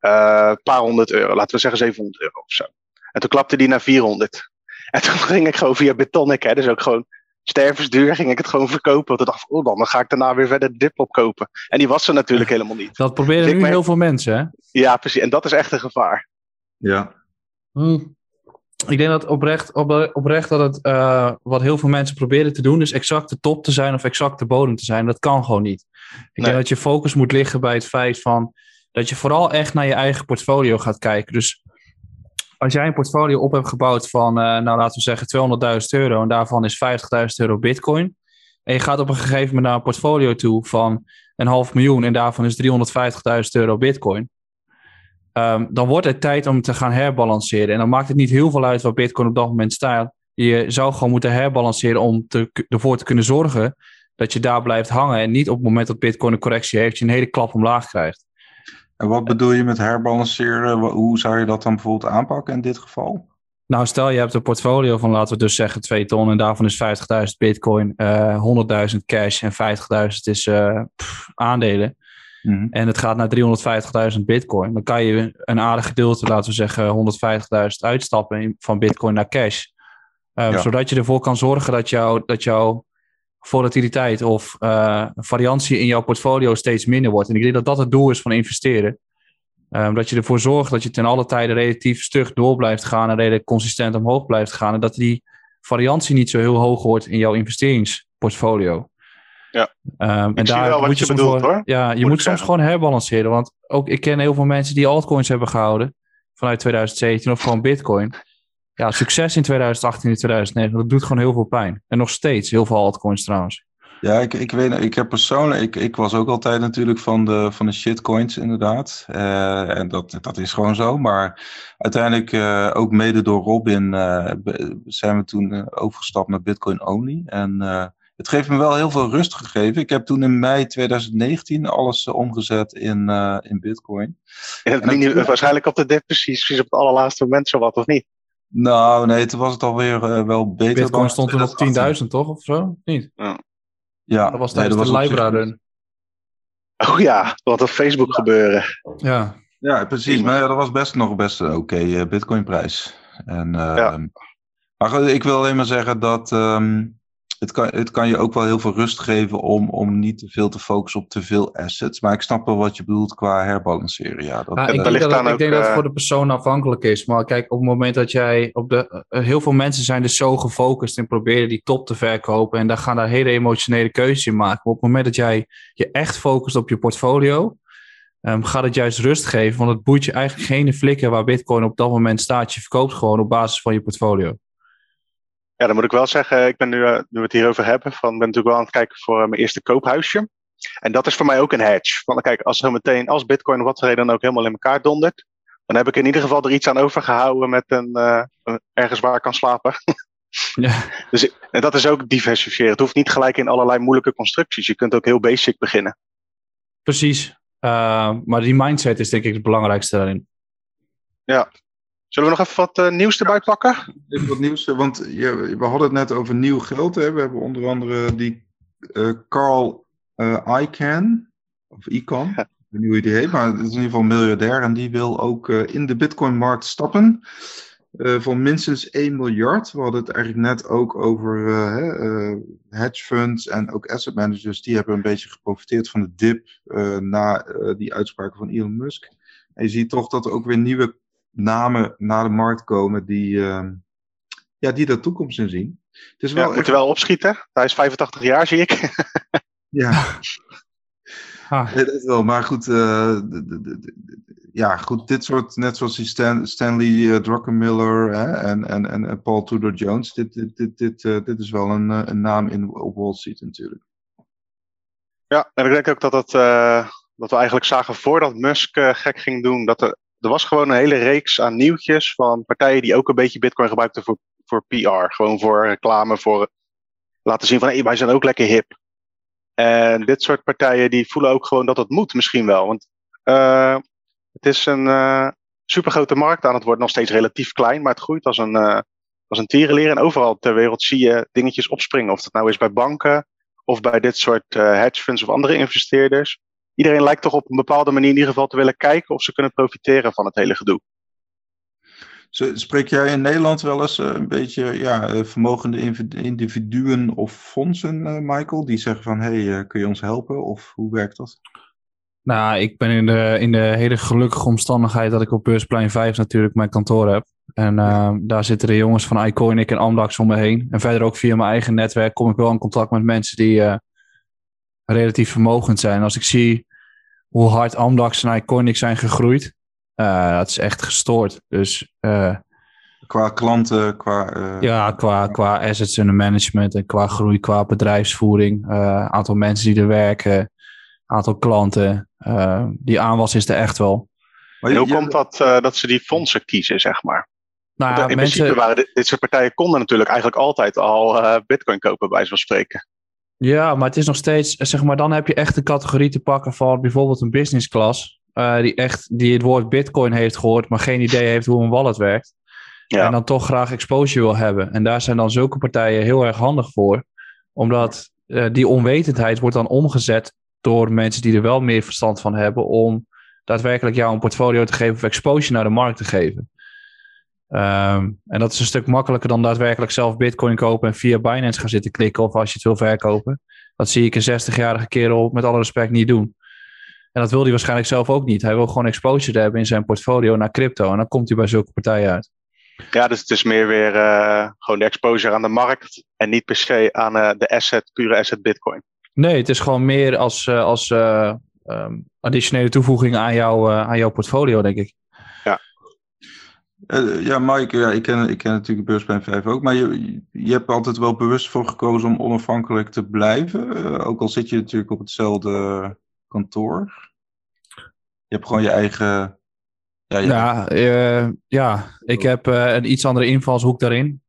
uh, een paar honderd euro. Laten we zeggen 700 euro of zo. En toen klapte die naar 400. En toen ging ik gewoon via Bitonic, hè, dus ook gewoon stervensduur, ging ik het gewoon verkopen. Want ik dacht, oh, dan ga ik daarna weer verder de dip opkopen. En die was er natuurlijk helemaal niet. Dat proberen dus nu heel veel mensen, hè? Ja, precies. En dat is echt een gevaar. Ja. Hmm. Ik denk dat oprecht, oprecht dat het uh, wat heel veel mensen proberen te doen, is exact de top te zijn of exact de bodem te zijn. Dat kan gewoon niet. Ik nee. denk dat je focus moet liggen bij het feit van dat je vooral echt naar je eigen portfolio gaat kijken. Dus als jij een portfolio op hebt gebouwd van, uh, nou laten we zeggen 200.000 euro en daarvan is 50.000 euro bitcoin. En je gaat op een gegeven moment naar een portfolio toe van een half miljoen en daarvan is 350.000 euro bitcoin. Um, dan wordt het tijd om te gaan herbalanceren. En dan maakt het niet heel veel uit waar Bitcoin op dat moment staat. Je zou gewoon moeten herbalanceren om te, ervoor te kunnen zorgen dat je daar blijft hangen. En niet op het moment dat Bitcoin een correctie heeft, je een hele klap omlaag krijgt. En wat bedoel je met herbalanceren? Hoe zou je dat dan bijvoorbeeld aanpakken in dit geval? Nou, stel je hebt een portfolio van, laten we dus zeggen, 2 ton. En daarvan is 50.000 bitcoin, uh, 100.000 cash en 50.000 is uh, pff, aandelen. Mhm. En het gaat naar 350.000 bitcoin. Dan kan je een aardig gedeelte, laten we zeggen 150.000 uitstappen van bitcoin naar cash. Um, Zodat je ervoor kan zorgen dat, jou, dat jouw volatiliteit of uh, variantie in jouw portfolio steeds minder wordt. En ik denk dat dat het doel is van investeren. Um, dat je ervoor zorgt dat je ten alle tijde relatief stug door blijft gaan en redelijk consistent omhoog blijft gaan. En dat die variantie niet zo heel hoog wordt in jouw investeringsportfolio. Ja. Um, en daar moet je, bedoelt, hoor. Ja, je moet, soms gewoon herbalanceren. Want ook ik ken heel veel mensen die altcoins hebben gehouden vanuit 2017 of gewoon Bitcoin. Ja, succes in 2018 en 2009, dat doet gewoon heel veel pijn. En nog steeds heel veel altcoins trouwens. Ja, ik, ik weet ik heb persoonlijk, ik, ik was ook altijd natuurlijk van de, van de shitcoins inderdaad. Uh, en dat, dat is gewoon zo. Maar uiteindelijk, uh, ook mede door Robin, uh, zijn we toen overgestapt naar Bitcoin only. En het heeft me wel heel veel rust gegeven. Ik heb toen in mei 2019 alles uh, omgezet in, uh, in Bitcoin. En het en niet, waarschijnlijk op de dip precies, precies op het allerlaatste moment zo wat, of niet? Nou, nee, toen was het alweer uh, wel beter. Bitcoin stond toen op 10.000, toch? Of zo? Niet? Ja. ja dat was tijdens nee, dat de Libra run. Oh ja, wat op Facebook ja. gebeuren. Ja. Ja, precies. Maar ja, dat was best nog best een oké okay, Bitcoin-prijs. En, ja. Maar ik wil alleen maar zeggen dat um, het, kan, het kan je ook wel heel veel rust geven om, om niet te veel te focussen op te veel assets. Maar ik snap wel wat je bedoelt qua herbalanceren. Ja, dat, nou, ik, denk dat, ik ook, denk dat het voor de persoon afhankelijk is. Maar kijk, op het moment dat jij op de. Uh, heel veel mensen zijn dus zo gefocust en proberen die top te verkopen. En daar gaan daar hele emotionele keuzes in maken. Maar op het moment dat jij je echt focust op je portfolio. Um, gaat het juist rust geven, want het boeit je eigenlijk geen flikker waar Bitcoin op dat moment staat. Je verkoopt gewoon op basis van je portfolio. Ja, dan moet ik wel zeggen, ik ben nu, uh, nu we het hierover hebben, van ben natuurlijk wel aan het kijken voor uh, mijn eerste koophuisje. En dat is voor mij ook een hedge. Want kijk, als zo meteen, als Bitcoin of wat voor reden dan ook helemaal in elkaar dondert, dan heb ik in ieder geval er iets aan overgehouden met een, uh, ergens waar ik kan slapen. ja. Dus en dat is ook diversifiëren. Het hoeft niet gelijk in allerlei moeilijke constructies. Je kunt ook heel basic beginnen. Precies. maar die mindset is denk ik het belangrijkste daarin. Ja, Zullen we nog even wat uh, nieuws erbij pakken? Even wat nieuws, want je, we hadden het net over nieuw geld. Hè. We hebben onder andere die uh, Carl uh, Icahn, of Icahn, ik weet niet hoe je die heet, maar het is in ieder geval een miljardair. En die wil ook in de Bitcoin-markt stappen. van minstens 1 miljard. We hadden het eigenlijk net ook over hedge funds en ook asset managers. Die hebben een beetje geprofiteerd van de dip na die uitspraken van Elon Musk. En je ziet toch dat er ook weer nieuwe namen naar de markt komen die, uh, ja, die daar toekomst in zien. Het is wel ja, moet wel opschieten. Hij is 85 jaar, zie ik. ja. Ah. Dat is wel, maar goed, uh, de, de, de, ja, goed, dit soort, net zoals die Stan, Stanley uh, Druckenmiller hè, en, en, en Paul Tudor Jones, dit, dit, dit, dit, uh, dit is wel een, een naam in, op Wall Street natuurlijk. Ja, en ik denk ook dat, dat, dat we eigenlijk zagen voordat Musk gek ging doen, dat er er was gewoon een hele reeks aan nieuwtjes van partijen die ook een beetje Bitcoin gebruikten voor, voor PR. Gewoon voor reclame, voor laten zien van hey, wij zijn ook lekker hip. En dit soort partijen die voelen ook gewoon dat het moet misschien wel. Want uh, het is een uh, supergrote markt aan het worden, nog steeds relatief klein, maar het groeit als een, uh, als een tierenleer. En overal ter wereld zie je dingetjes opspringen. Of dat nou is bij banken of bij dit soort hedge funds of andere investeerders iedereen lijkt toch op een bepaalde manier in ieder geval te willen kijken of ze kunnen profiteren van het hele gedoe. Spreek jij in Nederland wel eens eh, een beetje ja, eh, vermogende individuen of fondsen, eh, Michael, die zeggen van hé, hey, kun je ons helpen? Of hoe werkt dat? Nou, ik ben in de, in de hele gelukkige omstandigheid dat ik op Beursplein 5 natuurlijk mijn kantoor heb. En uh, daar zitten de jongens van Iconic en Amdax om me heen. En verder ook via mijn eigen netwerk kom ik wel in contact met mensen die uh, relatief vermogend zijn. Als ik zie hoe hard Amdax en Iconic zijn gegroeid, uh, dat is echt gestoord. Dus, uh, qua klanten, qua... Uh, ja, qua, qua assets under management en qua groei, qua bedrijfsvoering. aantal mensen die er werken, aantal klanten. die aanwas is er echt wel. Maar hoe komt dat dat ze die fondsen kiezen, zeg maar? Nou, in mensen... principe waren dit, dit, soort partijen konden natuurlijk eigenlijk altijd al bitcoin kopen, bij zo'n spreken. Ja, maar het is nog steeds, zeg maar, dan heb je echt een categorie te pakken van bijvoorbeeld een business class. Uh, die echt die het woord Bitcoin heeft gehoord, maar geen idee heeft hoe een wallet werkt. Ja. En dan toch graag exposure wil hebben. En daar zijn dan zulke partijen heel erg handig voor. Omdat uh, die onwetendheid wordt dan omgezet door mensen die er wel meer verstand van hebben. Om daadwerkelijk jou een portfolio te geven of exposure naar de markt te geven. Um, en dat is een stuk makkelijker dan daadwerkelijk zelf Bitcoin kopen en via Binance gaan zitten klikken of als je het wil verkopen. Dat zie ik een 60-jarige kerel met alle respect niet doen. En dat wil hij waarschijnlijk zelf ook niet. Hij wil gewoon exposure hebben in zijn portfolio naar crypto. En dan komt hij bij zulke partijen uit. Ja, dus het is meer weer uh, gewoon de exposure aan de markt. En niet per se aan uh, de asset, pure asset Bitcoin. Nee, het is gewoon meer als, uh, als um, additionele toevoeging aan, jou, aan jouw portfolio, denk ik. Uh, ja, Mike, ja, ik, ken, ik ken natuurlijk Beursplein 5 ook, maar je, je hebt altijd wel bewust voor gekozen om onafhankelijk te blijven, uh, ook al zit je natuurlijk op hetzelfde kantoor. Je hebt gewoon je eigen... Ja, je... ja, uh, ja, ik heb een iets andere invalshoek daarin.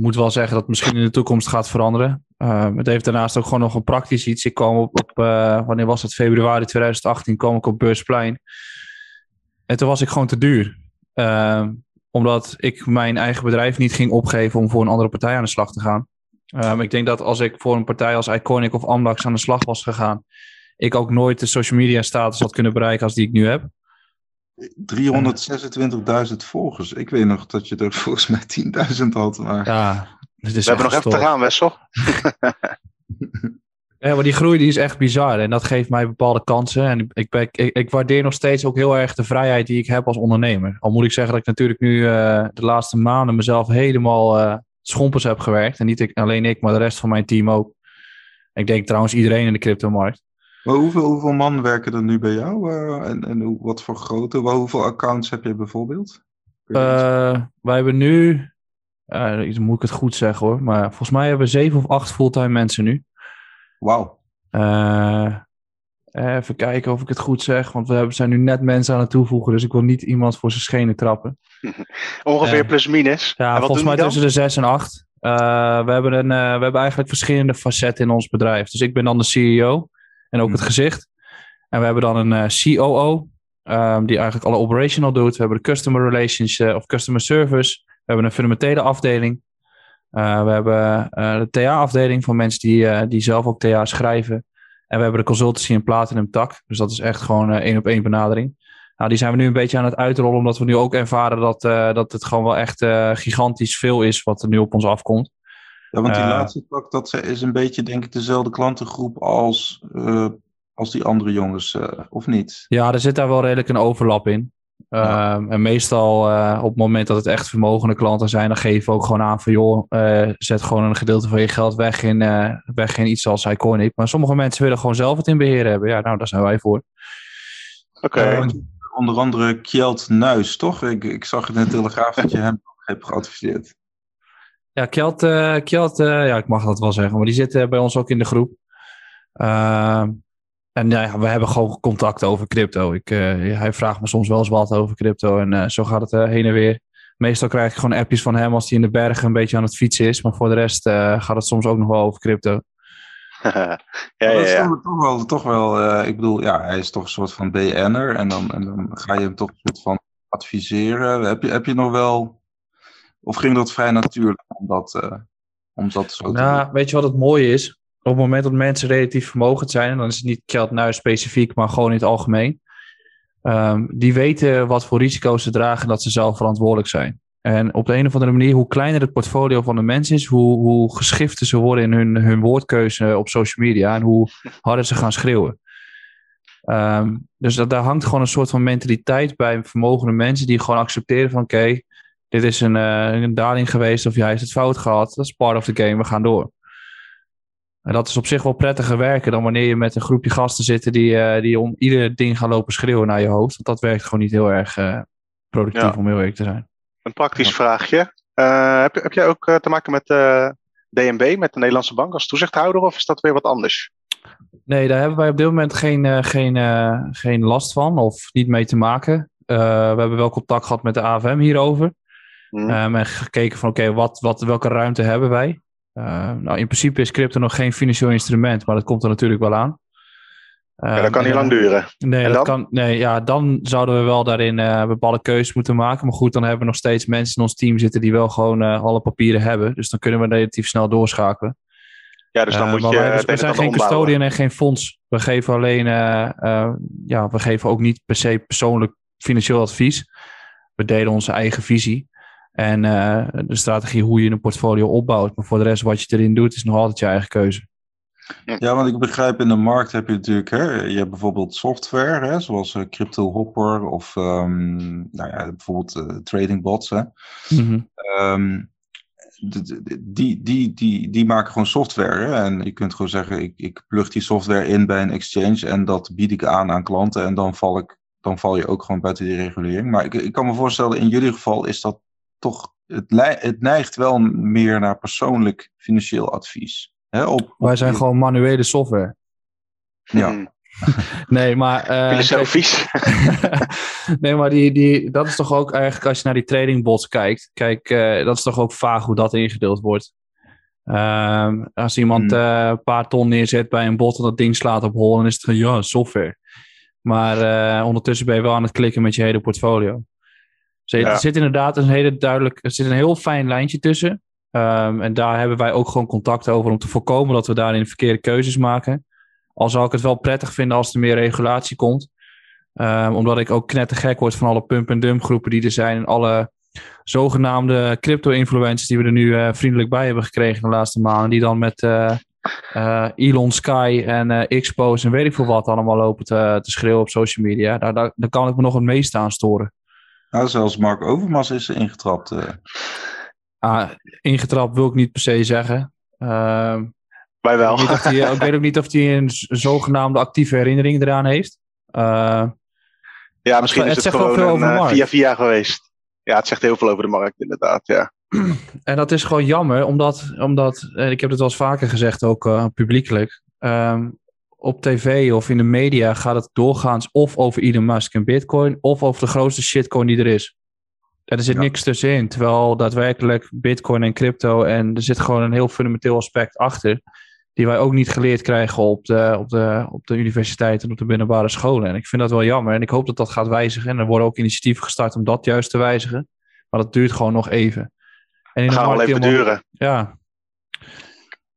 moet wel zeggen dat het misschien in de toekomst gaat veranderen. Het heeft daarnaast ook gewoon nog een praktisch iets. Ik kwam op, op wanneer was het? Februari 2018 kwam ik op Beursplein. En toen was ik gewoon te duur. Ehm, omdat ik mijn eigen bedrijf niet ging opgeven om voor een andere partij aan de slag te gaan. Um, ik denk dat als ik voor een partij als Iconic of Amdax aan de slag was gegaan, ik ook nooit de social media status had kunnen bereiken als die ik nu heb. 326.000 volgers. Ik weet nog dat je er volgens mij 10.000 had. Maar... Ja, We hebben nog even te gaan, Wessel. ja, maar die groei die is echt bizar. En dat geeft mij bepaalde kansen. En ik, ik, ik, waardeer nog steeds ook heel erg de vrijheid die ik heb als ondernemer. Al moet ik zeggen dat ik natuurlijk nu uh, de laatste maanden mezelf helemaal uh, schompers heb gewerkt. En niet ik, alleen ik, maar de rest van mijn team ook. Ik denk trouwens iedereen in de cryptomarkt. Maar hoeveel, hoeveel man werken er nu bij jou? Uh, en en wat voor grootte? Hoeveel accounts heb je bijvoorbeeld? Uh, wij hebben nu, uh, moet ik het goed zeggen hoor, maar volgens mij hebben we zeven of acht fulltime mensen nu. Wauw. even kijken of ik het goed zeg, want we hebben, zijn nu net mensen aan het toevoegen, dus ik wil niet iemand voor zijn schenen trappen. Ongeveer plus minus. Ja, volgens mij tussen de zes en acht. we, hebben een, we hebben eigenlijk verschillende facetten in ons bedrijf. Dus ik ben dan de CEO en ook het hmm. gezicht. En we hebben dan een uh, COO, um, die eigenlijk alle operational doet. We hebben de customer relations uh, of customer service. We hebben een fundamentele afdeling. Uh, we hebben de TA-afdeling van mensen die, die zelf ook TA schrijven. En we hebben de consultancy in Platinum Tak. Dus dat is echt gewoon één op één benadering. Nou, die zijn we nu een beetje aan het uitrollen, omdat we nu ook ervaren dat, dat het gewoon wel echt gigantisch veel is wat er nu op ons afkomt. Ja, want die uh, laatste tak, dat is een beetje denk ik dezelfde klantengroep als, als die andere jongens, of niet? Ja, er zit daar wel redelijk een overlap in. Ja. Ehm, en meestal op het moment dat het echt vermogende klanten zijn, dan geven we ook gewoon aan van joh, zet gewoon een gedeelte van je geld weg in, weg in iets als Iconic. Maar sommige mensen willen gewoon zelf het in beheer hebben. Ja, nou, daar zijn wij voor. Oké. Okay. onder andere Kjeld Nuis, toch? Ik, ik zag in de Telegraaf dat je hem hebt geadviseerd. Ja, Kjeld, uh, Kjeld uh, ja, ik mag dat wel zeggen, maar die zit uh, bij ons ook in de groep. En ja, we hebben gewoon contact over crypto. Ik, hij vraagt me soms wel eens wat over crypto en zo gaat het heen en weer. Meestal krijg ik gewoon appjes van hem als hij in de bergen een beetje aan het fietsen is. Maar voor de rest gaat het soms ook nog wel over crypto. ja, ja, ja. Dat is toch wel, toch wel ik bedoel, ja, hij is toch een soort van BN'er. En dan, en dan ga je hem toch een soort van adviseren. Heb je, heb je nog wel of ging dat vrij natuurlijk om dat, uh, om dat zo te nou, Weet je wat het mooie is? Op het moment dat mensen relatief vermogend zijn, dan is het niet geld specifiek, maar gewoon in het algemeen. Um, die weten wat voor risico's ze dragen dat ze zelf verantwoordelijk zijn. En op de een of andere manier, hoe kleiner het portfolio van de mens is, hoe, hoe geschifter ze worden in hun, hun woordkeuze op social media en hoe harder ze gaan schreeuwen. Um, dus dat, daar hangt gewoon een soort van mentaliteit bij vermogende mensen die gewoon accepteren van oké, dit is een, uh, een daling geweest of jij heeft het fout gehad. Dat is part of the game, we gaan door. En dat is op zich wel prettiger werken dan wanneer je met een groepje gasten zit die, uh, die om ieder ding gaan lopen schreeuwen naar je hoofd. Want dat werkt gewoon niet heel erg uh, productief ja. om heel eerlijk te zijn. Een praktisch ja. vraagje. heb, heb jij ook te maken met DNB, met de Nederlandse bank als toezichthouder of is dat weer wat anders? Nee, daar hebben wij op dit moment geen, geen, geen last van of niet mee te maken. we hebben wel contact gehad met de AFM hierover. Mm. Um, en gekeken van oké, okay, wat, wat, welke ruimte hebben wij? Uh, nou, in principe is crypto nog geen financieel instrument, maar dat komt er natuurlijk wel aan. Ja, dat kan niet lang duren. Nee, dat kan, nee ja, dan zouden we wel daarin uh, bepaalde keuzes moeten maken. Maar goed, dan hebben we nog steeds mensen in ons team zitten die wel gewoon uh, alle papieren hebben. Dus dan kunnen we relatief snel doorschakelen. Ja, dus dan moet je. Wij, we zijn geen custodian en geen fonds. We geven alleen, ja, we geven ook niet per se persoonlijk financieel advies. We delen onze eigen visie. En uh, de strategie hoe je een portfolio opbouwt. Maar voor de rest, wat je erin doet, is nog altijd je eigen keuze. Ja, want ik begrijp in de markt heb je natuurlijk, hè, je hebt bijvoorbeeld software, hè, zoals uh, Crypto Hopper of um, nou ja, bijvoorbeeld uh, trading bots. Hè. Mm -hmm. um, die, die, die, die maken gewoon software. Hè? En je kunt gewoon zeggen, ik, ik plug die software in bij een exchange en dat bied ik aan aan klanten en dan val, ik, dan val je ook gewoon buiten die regulering. Maar ik, ik kan me voorstellen, in jullie geval is dat toch, het, het neigt wel meer naar persoonlijk financieel advies. Hè, op, Wij zijn gewoon manuele software. Ja. Hmm. nee, maar. Uh, Filosofisch. nee, maar die, die, dat is toch ook eigenlijk als je naar die tradingbots kijkt. Kijk, uh, dat is toch ook vaag hoe dat ingedeeld wordt. Ehm, als iemand Hmm. eh, een paar ton neerzet bij een bot en dat ding slaat op hol, dan is het gewoon, ja, software. Maar eh, ondertussen ben je wel aan het klikken met je hele portfolio. Dus Ja. er zit inderdaad een hele duidelijk, er zit een heel fijn lijntje tussen. Ehm, en daar hebben wij ook gewoon contact over om te voorkomen dat we daarin verkeerde keuzes maken. Al zou ik het wel prettig vinden als er meer regulatie komt. Ehm, omdat ik ook knettergek word van alle pump-and-dump groepen die er zijn. En alle zogenaamde crypto-influencers die we er nu eh, vriendelijk bij hebben gekregen de laatste maanden. Die dan met eh, eh, Elon Sky en Xpose en weet ik veel wat allemaal lopen te, te schreeuwen op social media. Daar, daar, daar kan ik me nog het meest aan storen. Nou, zelfs Mark Overmars is er ingetrapt. eh. Ah, ingetrapt wil ik niet per se zeggen. Ehm, Wij ik, wel. weet niet of die, ik weet ook niet of hij een zogenaamde actieve herinnering eraan heeft. Eh, Ja, misschien het is het zegt wel gewoon veel een over de eh, markt. via via geweest. Ja, het zegt heel veel over de markt inderdaad, ja. En dat is gewoon jammer, omdat, omdat eh, ik heb het wel eens vaker gezegd, ook eh, publiekelijk. ehm, op tv of in de media gaat het doorgaans of over Elon Musk en Bitcoin, of over de grootste shitcoin die er is. En er zit Ja. niks tussenin. Terwijl daadwerkelijk Bitcoin en crypto, en er zit gewoon een heel fundamenteel aspect achter, die wij ook niet geleerd krijgen op de, op de, op de universiteit en op de middelbare scholen. En ik vind dat wel jammer. En ik hoop dat dat gaat wijzigen. En er worden ook initiatieven gestart om dat juist te wijzigen. Maar dat duurt gewoon nog even. En in Dat gaat wel even helemaal- duren. Ja,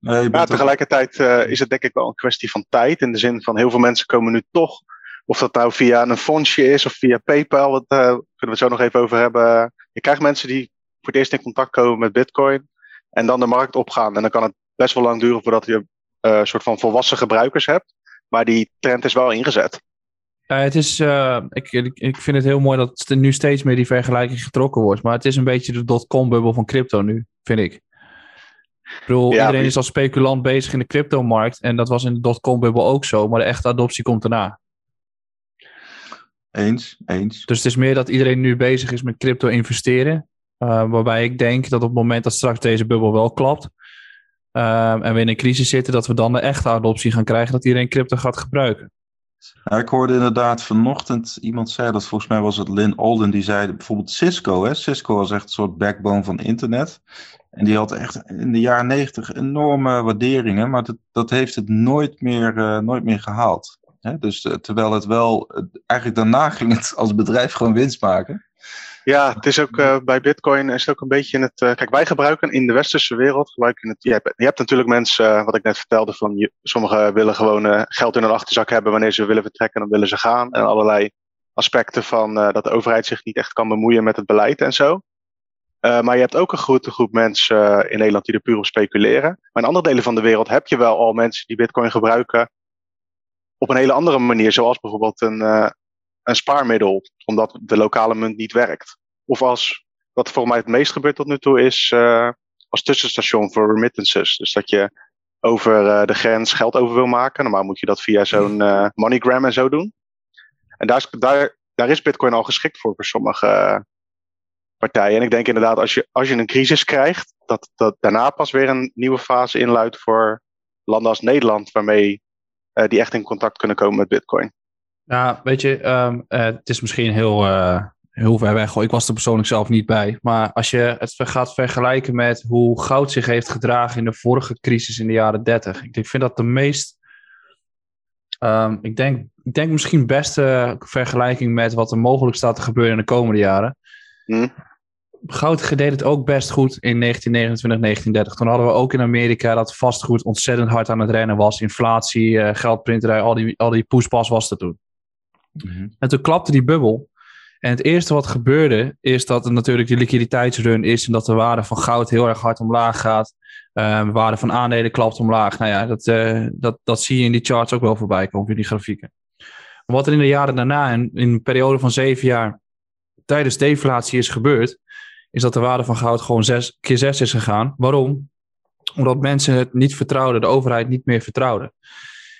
Nee, je Maar tegelijkertijd eh, is het denk ik wel een kwestie van tijd. In de zin van heel veel mensen komen nu toch, of dat nou via een fondsje is of via PayPal, dat eh, kunnen we het zo nog even over hebben. Je krijgt mensen die voor het eerst in contact komen met Bitcoin en dan de markt opgaan. En dan kan het best wel lang duren voordat je eh, een soort van volwassen gebruikers hebt. Maar die trend is wel ingezet. Ja, het is, eh, ik, ik, ik vind het heel mooi dat er nu steeds meer die vergelijking getrokken wordt. Maar het is een beetje de dotcom-bubbel van crypto nu, vind ik. Ik bedoel, Ja, iedereen is als speculant bezig in de cryptomarkt. En dat was in de dotcom-bubbel ook zo. Maar de echte adoptie komt daarna. Eens, eens. Dus het is meer dat iedereen nu bezig is met crypto investeren. Eh, waarbij ik denk dat op het moment dat straks deze bubbel wel klapt. eh, en we in een crisis zitten, dat we dan de echte adoptie gaan krijgen. Dat iedereen crypto gaat gebruiken. Ik hoorde inderdaad vanochtend iemand zei dat, volgens mij was het Lynn Alden, die zei bijvoorbeeld Cisco. Hè? Cisco was echt een soort backbone van internet. En die had echt in de jaren negentig enorme waarderingen, maar dat, dat heeft het nooit meer, eh, nooit meer gehaald. Hè? Dus eh, terwijl het wel, eh, eigenlijk daarna ging het als bedrijf gewoon winst maken. Ja, het is ook eh, bij Bitcoin is het ook een beetje in het. eh, kijk, wij gebruiken in de westerse wereld. Gebruiken het, je, hebt, je hebt natuurlijk mensen, eh, wat ik net vertelde, van sommigen willen gewoon geld in hun achterzak hebben wanneer ze willen vertrekken, dan willen ze gaan. En allerlei aspecten van dat de overheid zich niet echt kan bemoeien met het beleid en zo. Maar je hebt ook een grote groep mensen in Nederland die er puur op speculeren. Maar in andere delen van de wereld heb je wel al mensen die Bitcoin gebruiken op een hele andere manier, zoals bijvoorbeeld een, een spaarmiddel, omdat de lokale munt niet werkt. Of als, wat volgens mij het meest gebeurt tot nu toe, is eh, als tussenstation voor remittances. Dus dat je over eh, de grens geld over wil maken. Normaal moet je dat via zo'n eh, MoneyGram en zo doen. En daar is, daar, daar is Bitcoin al geschikt voor voor sommige partijen. En ik denk inderdaad, als je, als je een crisis krijgt, dat, dat daarna pas weer een nieuwe fase inluidt voor landen als Nederland, waarmee eh, die echt in contact kunnen komen met Bitcoin. Ja, weet je, ehm, eh, het is misschien heel, eh, heel ver weg. Ik was er persoonlijk zelf niet bij. Maar als je het gaat vergelijken met hoe goud zich heeft gedragen in de vorige crisis in de jaren 30. Ik vind dat de meest. ehm, ik, denk, ik denk misschien beste vergelijking met wat er mogelijk staat te gebeuren in de komende jaren. Hm? Goud deed het ook best goed in 1929, 1930. Toen hadden we ook in Amerika dat vastgoed ontzettend hard aan het rennen was. Inflatie, eh, geldprinterij, al die, al die poespas was toen. En toen klapte die bubbel. En het eerste wat gebeurde is dat er natuurlijk die liquiditeitsrun is en dat de waarde van goud heel erg hard omlaag gaat. Eh, de waarde van aandelen klapt omlaag. Nou ja, dat, eh, dat, dat zie je in die charts ook wel voorbij komen, in die grafieken. Wat er in de jaren daarna, in, in een periode van zeven jaar, tijdens deflatie is gebeurd, is dat de waarde van goud gewoon zes, keer zes is gegaan. Waarom? Omdat mensen het niet vertrouwden, de overheid niet meer vertrouwde.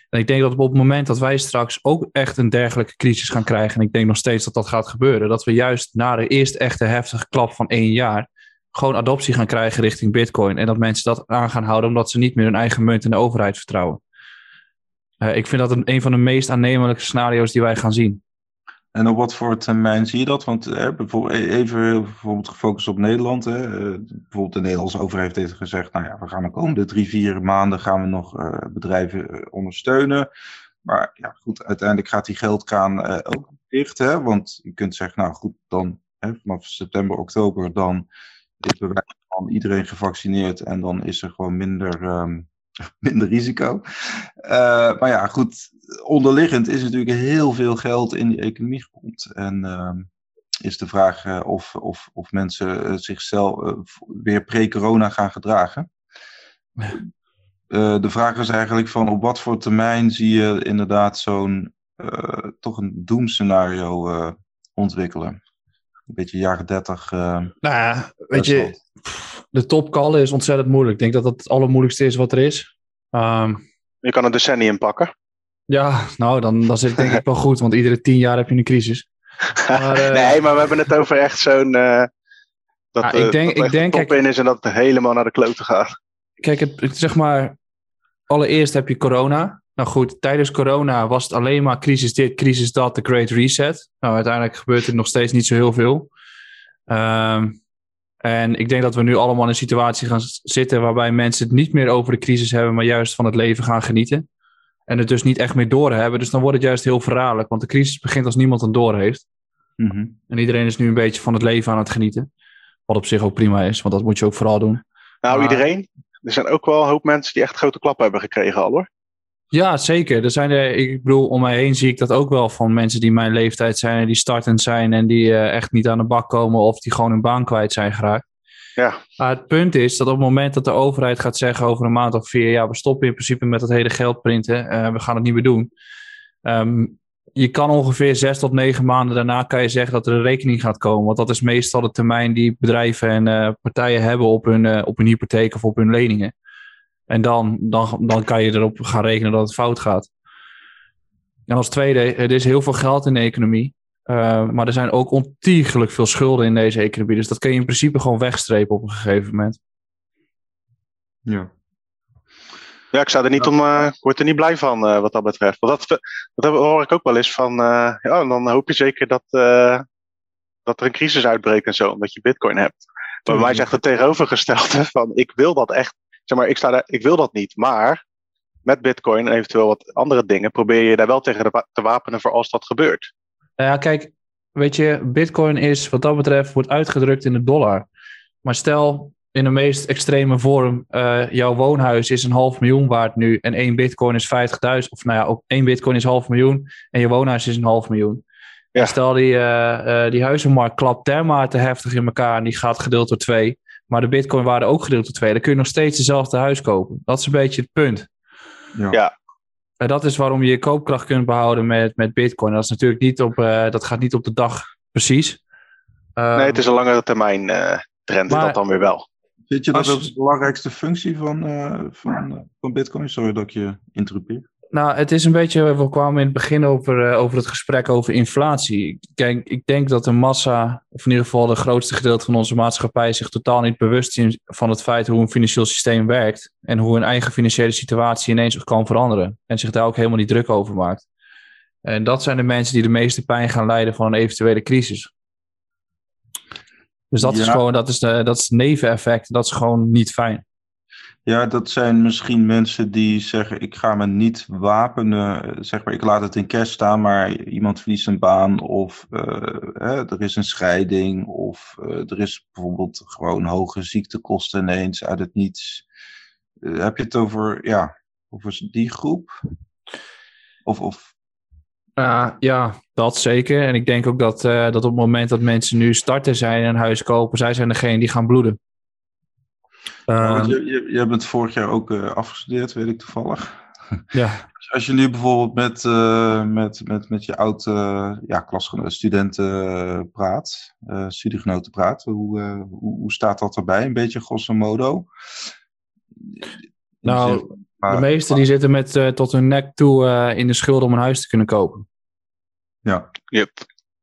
En ik denk dat op het moment dat wij straks ook echt een dergelijke crisis gaan krijgen, en ik denk nog steeds dat dat gaat gebeuren, dat we juist na de eerste echte heftige klap van één jaar gewoon adoptie gaan krijgen richting Bitcoin. En dat mensen dat aan gaan houden omdat ze niet meer hun eigen munt en de overheid vertrouwen. Eh, ik vind dat een, een van de meest aannemelijke scenario's die wij gaan zien. En op wat voor termijn zie je dat? Want bijvoorbeeld, e-, even bijvoorbeeld gefocust op Nederland. Hè. bijvoorbeeld de Nederlandse overheid heeft gezegd, nou ja, we gaan de komende drie, vier maanden gaan we nog bedrijven ondersteunen. Maar ja, goed, uiteindelijk gaat die geldkraan ook dicht. Hè? Want je kunt zeggen, nou goed, dan hè, vanaf september, oktober, dan is bij van iedereen gevaccineerd en dan is er gewoon minder, ehm, minder risico. Maar ja, goed, onderliggend is natuurlijk heel veel geld in die economie gepompt. En uh, is de vraag uh, of, of, of mensen uh, zichzelf weer pre-corona gaan gedragen. de vraag is eigenlijk van op wat voor termijn zie je inderdaad zo'n toch een doemscenario ontwikkelen. Een beetje jaren 30. nou ja, weet je, de topcallen is ontzettend moeilijk. Ik denk dat dat het allermoeilijkste is wat er is. Um, je kan een decennium pakken. Ja, nou, dan, dan zit het denk ik wel goed, want iedere tien jaar heb je een crisis. Maar, uh, nee, maar we hebben het over echt zo'n. Uh, dat, ik denk, dat ik denk, top in is en dat het helemaal naar de kloten gaat. Kijk, het, zeg maar. Allereerst heb je corona. Nou goed, tijdens corona was het alleen maar crisis dit, crisis dat, de Great Reset. Nou, uiteindelijk gebeurt er nog steeds niet zo heel veel. Um, en ik denk dat we nu allemaal in een situatie gaan zitten waarbij mensen het niet meer over de crisis hebben, maar juist van het leven gaan genieten. En het dus niet echt meer doorhebben. Dus dan wordt het juist heel verraderlijk, want de crisis begint als niemand het door heeft. Mhm. En iedereen is nu een beetje van het leven aan het genieten. Wat op zich ook prima is, want dat moet je ook vooral doen. Nou, iedereen. Er zijn ook wel een hoop mensen die echt grote klappen hebben gekregen al hoor. Ja, zeker. Er zijn er, ik bedoel, om mij heen zie ik dat ook wel van mensen die mijn leeftijd zijn en die startend zijn en die uh, echt niet aan de bak komen of die gewoon hun baan kwijt zijn geraakt. Ja. Maar het punt is dat op het moment dat de overheid gaat zeggen over een maand of vier, ja, we stoppen in principe met het hele geld printen, uh, we gaan het niet meer doen. Um, je kan ongeveer zes tot negen maanden daarna kan je zeggen dat er een rekening gaat komen. Want dat is meestal de termijn die bedrijven en uh, partijen hebben op hun, uh, op hun hypotheek of op hun leningen. En dan, dan, dan kan je erop gaan rekenen dat het fout gaat. En als tweede, er is heel veel geld in de economie. Uh, maar er zijn ook ontiegelijk veel schulden in deze economie. Dus dat kun je in principe gewoon wegstrepen op een gegeven moment. Ja. Ja, ik sta er niet om, uh, word er niet blij van uh, wat dat betreft. Want dat, dat hoor ik ook wel eens van, ja, dan hoop je zeker dat, dat er een crisis uitbreekt en zo, omdat je bitcoin hebt. Maar bij mij is echt het tegenovergestelde van, ik wil dat echt zeg maar, ik, sta daar, ik wil dat niet. Maar met Bitcoin en eventueel wat andere dingen probeer je daar wel tegen te wapenen voor als dat gebeurt. Nou ja, kijk, weet je, Bitcoin is wat dat betreft wordt uitgedrukt in de dollar. Maar stel in de meest extreme vorm, uh, jouw woonhuis is een half miljoen waard nu en één Bitcoin is 50.000. Of nou ja, ook één Bitcoin is half miljoen en je woonhuis is een half miljoen. Ja. Stel die, uh, uh, die huizenmarkt klapt dermate heftig in elkaar en die gaat gedeeld door twee maar de bitcoin-waarde ook gedeeld door twee, dan kun je nog steeds dezelfde huis kopen. Dat is een beetje het punt. Ja. ja. En dat is waarom je je koopkracht kunt behouden met, met bitcoin. Dat, is natuurlijk niet op, uh, dat gaat niet op de dag precies. Um, nee, het is een langere termijn uh, trend maar, dat dan weer wel. Vind je dat ook de belangrijkste functie van, uh, van, van bitcoin? Sorry dat ik je interrupeer. Nou, het is een beetje, we kwamen in het begin over, uh, over het gesprek over inflatie. Kijk, ik denk dat de massa, of in ieder geval de grootste gedeelte van onze maatschappij, zich totaal niet bewust is van het feit hoe een financieel systeem werkt. En hoe een eigen financiële situatie ineens kan veranderen. En zich daar ook helemaal niet druk over maakt. En dat zijn de mensen die de meeste pijn gaan lijden van een eventuele crisis. Dus dat ja. is gewoon, dat is, de, dat is het neveneffect. Dat is gewoon niet fijn. Ja, dat zijn misschien mensen die zeggen: ik ga me niet wapenen. Zeg maar, ik laat het in cash staan, maar iemand verliest een baan. Of uh, hè, er is een scheiding. Of uh, er is bijvoorbeeld gewoon hoge ziektekosten ineens uit het niets. Uh, heb je het over, ja, over die groep? Of. of... ja, dat zeker. En ik denk ook dat, dat op het moment dat mensen nu starten zijn en een huis kopen, zij zijn degene die gaan bloeden. Uh, je, je, je bent vorig jaar ook uh, afgestudeerd, weet ik toevallig. Ja. Als je nu bijvoorbeeld met, uh, met, met, met je oud ja, klasgenoten, studenten praat, studiegenoten praat, hoe, hoe, hoe, staat dat erbij? Een beetje grosso modo? Nou, de meesten die zitten met tot hun nek toe in de schulden om een huis te kunnen kopen. Ja. Yep.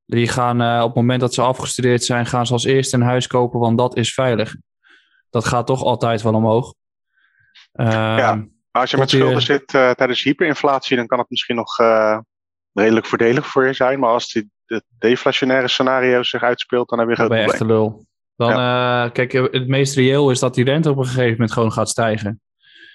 Die gaan op het moment dat ze afgestudeerd zijn, gaan ze als eerste een huis kopen, want dat is veilig dat gaat toch altijd wel omhoog. Uh, ja, maar als je met schulden zit uh, tijdens hyperinflatie, dan kan het misschien nog uh, redelijk voordelig voor je zijn. Maar als die, het deflationaire scenario zich uitspeelt, dan heb je Dan ben je echt lul. Dan, eh, kijk, het meest reëel is dat die rente op een gegeven moment gewoon gaat stijgen.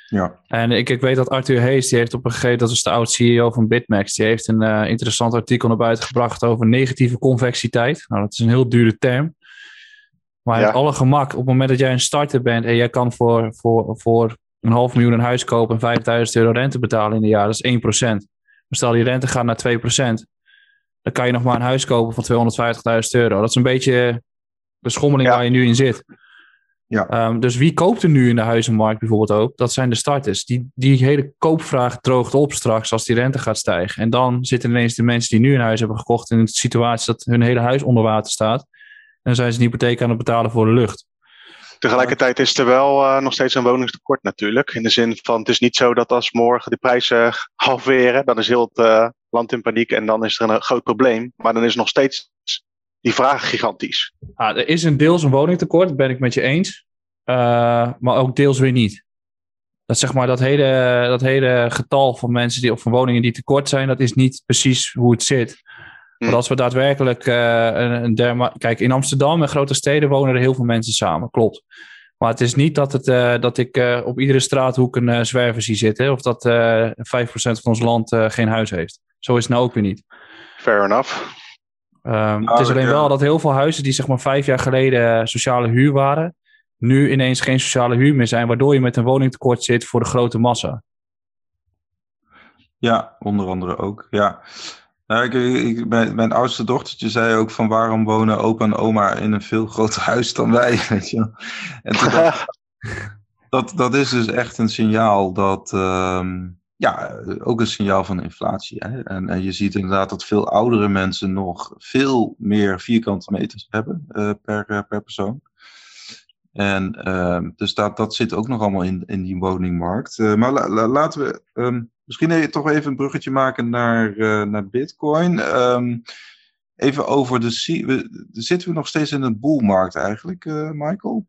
Ja. En ik, ik weet dat Arthur Hayes, die heeft op een gegeven moment, dat is de oud-CEO van Bitmax, die heeft een eh, interessant artikel naar buiten gebracht over negatieve convexiteit. Nou, dat is een heel dure term. Maar Ja. alle gemak, op het moment dat jij een starter bent en jij kan voor, voor, voor een half miljoen een huis kopen en 5000 euro rente betalen in een jaar, dat is 1%. Maar stel die rente gaat naar 2%, dan kan je nog maar een huis kopen van 250.000 euro. Dat is een beetje de schommeling Ja. waar je nu in zit. Ja. Ehm, dus wie koopt er nu in de huizenmarkt bijvoorbeeld ook? Dat zijn de starters. Die, die hele koopvraag droogt op straks als die rente gaat stijgen. En dan zitten ineens de mensen die nu een huis hebben gekocht in een situatie dat hun hele huis onder water staat. En zijn ze een hypotheek aan het betalen voor de lucht. Tegelijkertijd is er wel eh, nog steeds een woningstekort natuurlijk. In de zin van, het is niet zo dat als morgen de prijzen halveren, dan is heel het eh, land in paniek en dan is er een groot probleem. Maar dan is nog steeds die vraag gigantisch. Ah, er is een deels een woningtekort, dat ben ik met je eens. Eh, maar ook deels weer niet. Dat zeg maar dat hele, dat hele getal van mensen die, of van woningen die tekort zijn, dat is niet precies hoe het zit. Want als we daadwerkelijk eh, een, een derma- Kijk, in Amsterdam en grote steden wonen er heel veel mensen samen, klopt. Maar het is niet dat, het, eh, dat ik eh, op iedere straathoek een eh, zwerver zie zitten. Of dat eh 5% van ons land eh, geen huis heeft. Zo is het nou ook weer niet. Fair enough. Ehm, Nou, het is alleen ja. wel dat heel veel huizen die zeg maar vijf jaar geleden sociale huur waren, nu ineens geen sociale huur meer zijn, waardoor je met een woningtekort zit voor de grote massa. Ja, onder andere ook. Ja. Nou, ik, ik, mijn, mijn oudste dochtertje zei ook van waarom wonen opa en oma in een veel groter huis dan wij, weet je. En dat, dat is dus echt een signaal dat, ehm, ja, ook een signaal van inflatie. Hè? En, en je ziet inderdaad dat veel oudere mensen nog veel meer vierkante meters hebben eh, per, eh, per persoon. En ehm, dus dat, dat zit ook nog allemaal in, in die woningmarkt. Eh, maar la- la- laten we ehm, misschien even, toch even een bruggetje maken naar, eh, naar Bitcoin. Ehm, even over de. We, zitten we nog steeds in een boelmarkt eigenlijk, eh, Michael?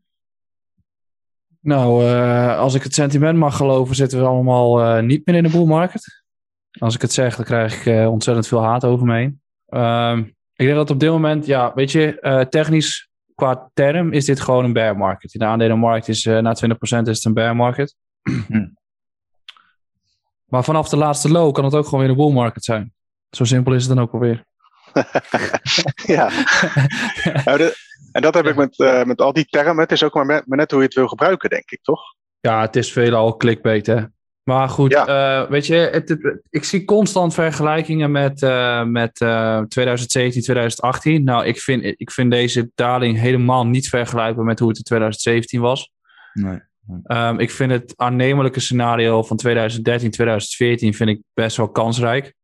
Nou, als ik het sentiment mag geloven, zitten we allemaal niet meer in de bull market. Als ik het zeg, dan krijg ik ontzettend veel haat over me heen. Ik denk dat op dit moment, ja, weet je, technisch qua term is dit gewoon een bear market. In de aandelenmarkt is eh na 20% is het een bear market. Maar vanaf de laatste low kan het ook gewoon weer een bull market zijn. Zo simpel is het dan ook alweer. ja. Nou, de- en dat heb ik met, eh, met al die termen. Het is ook maar, met- maar net hoe je het wil gebruiken, denk ik, toch? Ja, het is veelal clickbait, hè. Maar goed, Ja. eh, weet je, het, het- ik zie constant vergelijkingen met, eh, met eh, 2017, 2018. Nou, ik vind, ik vind deze daling helemaal niet vergelijkbaar met hoe het in 2017 was. Nee. Ehm, ik vind het aannemelijke scenario van 2013, 2014 vind ik best wel kansrijk.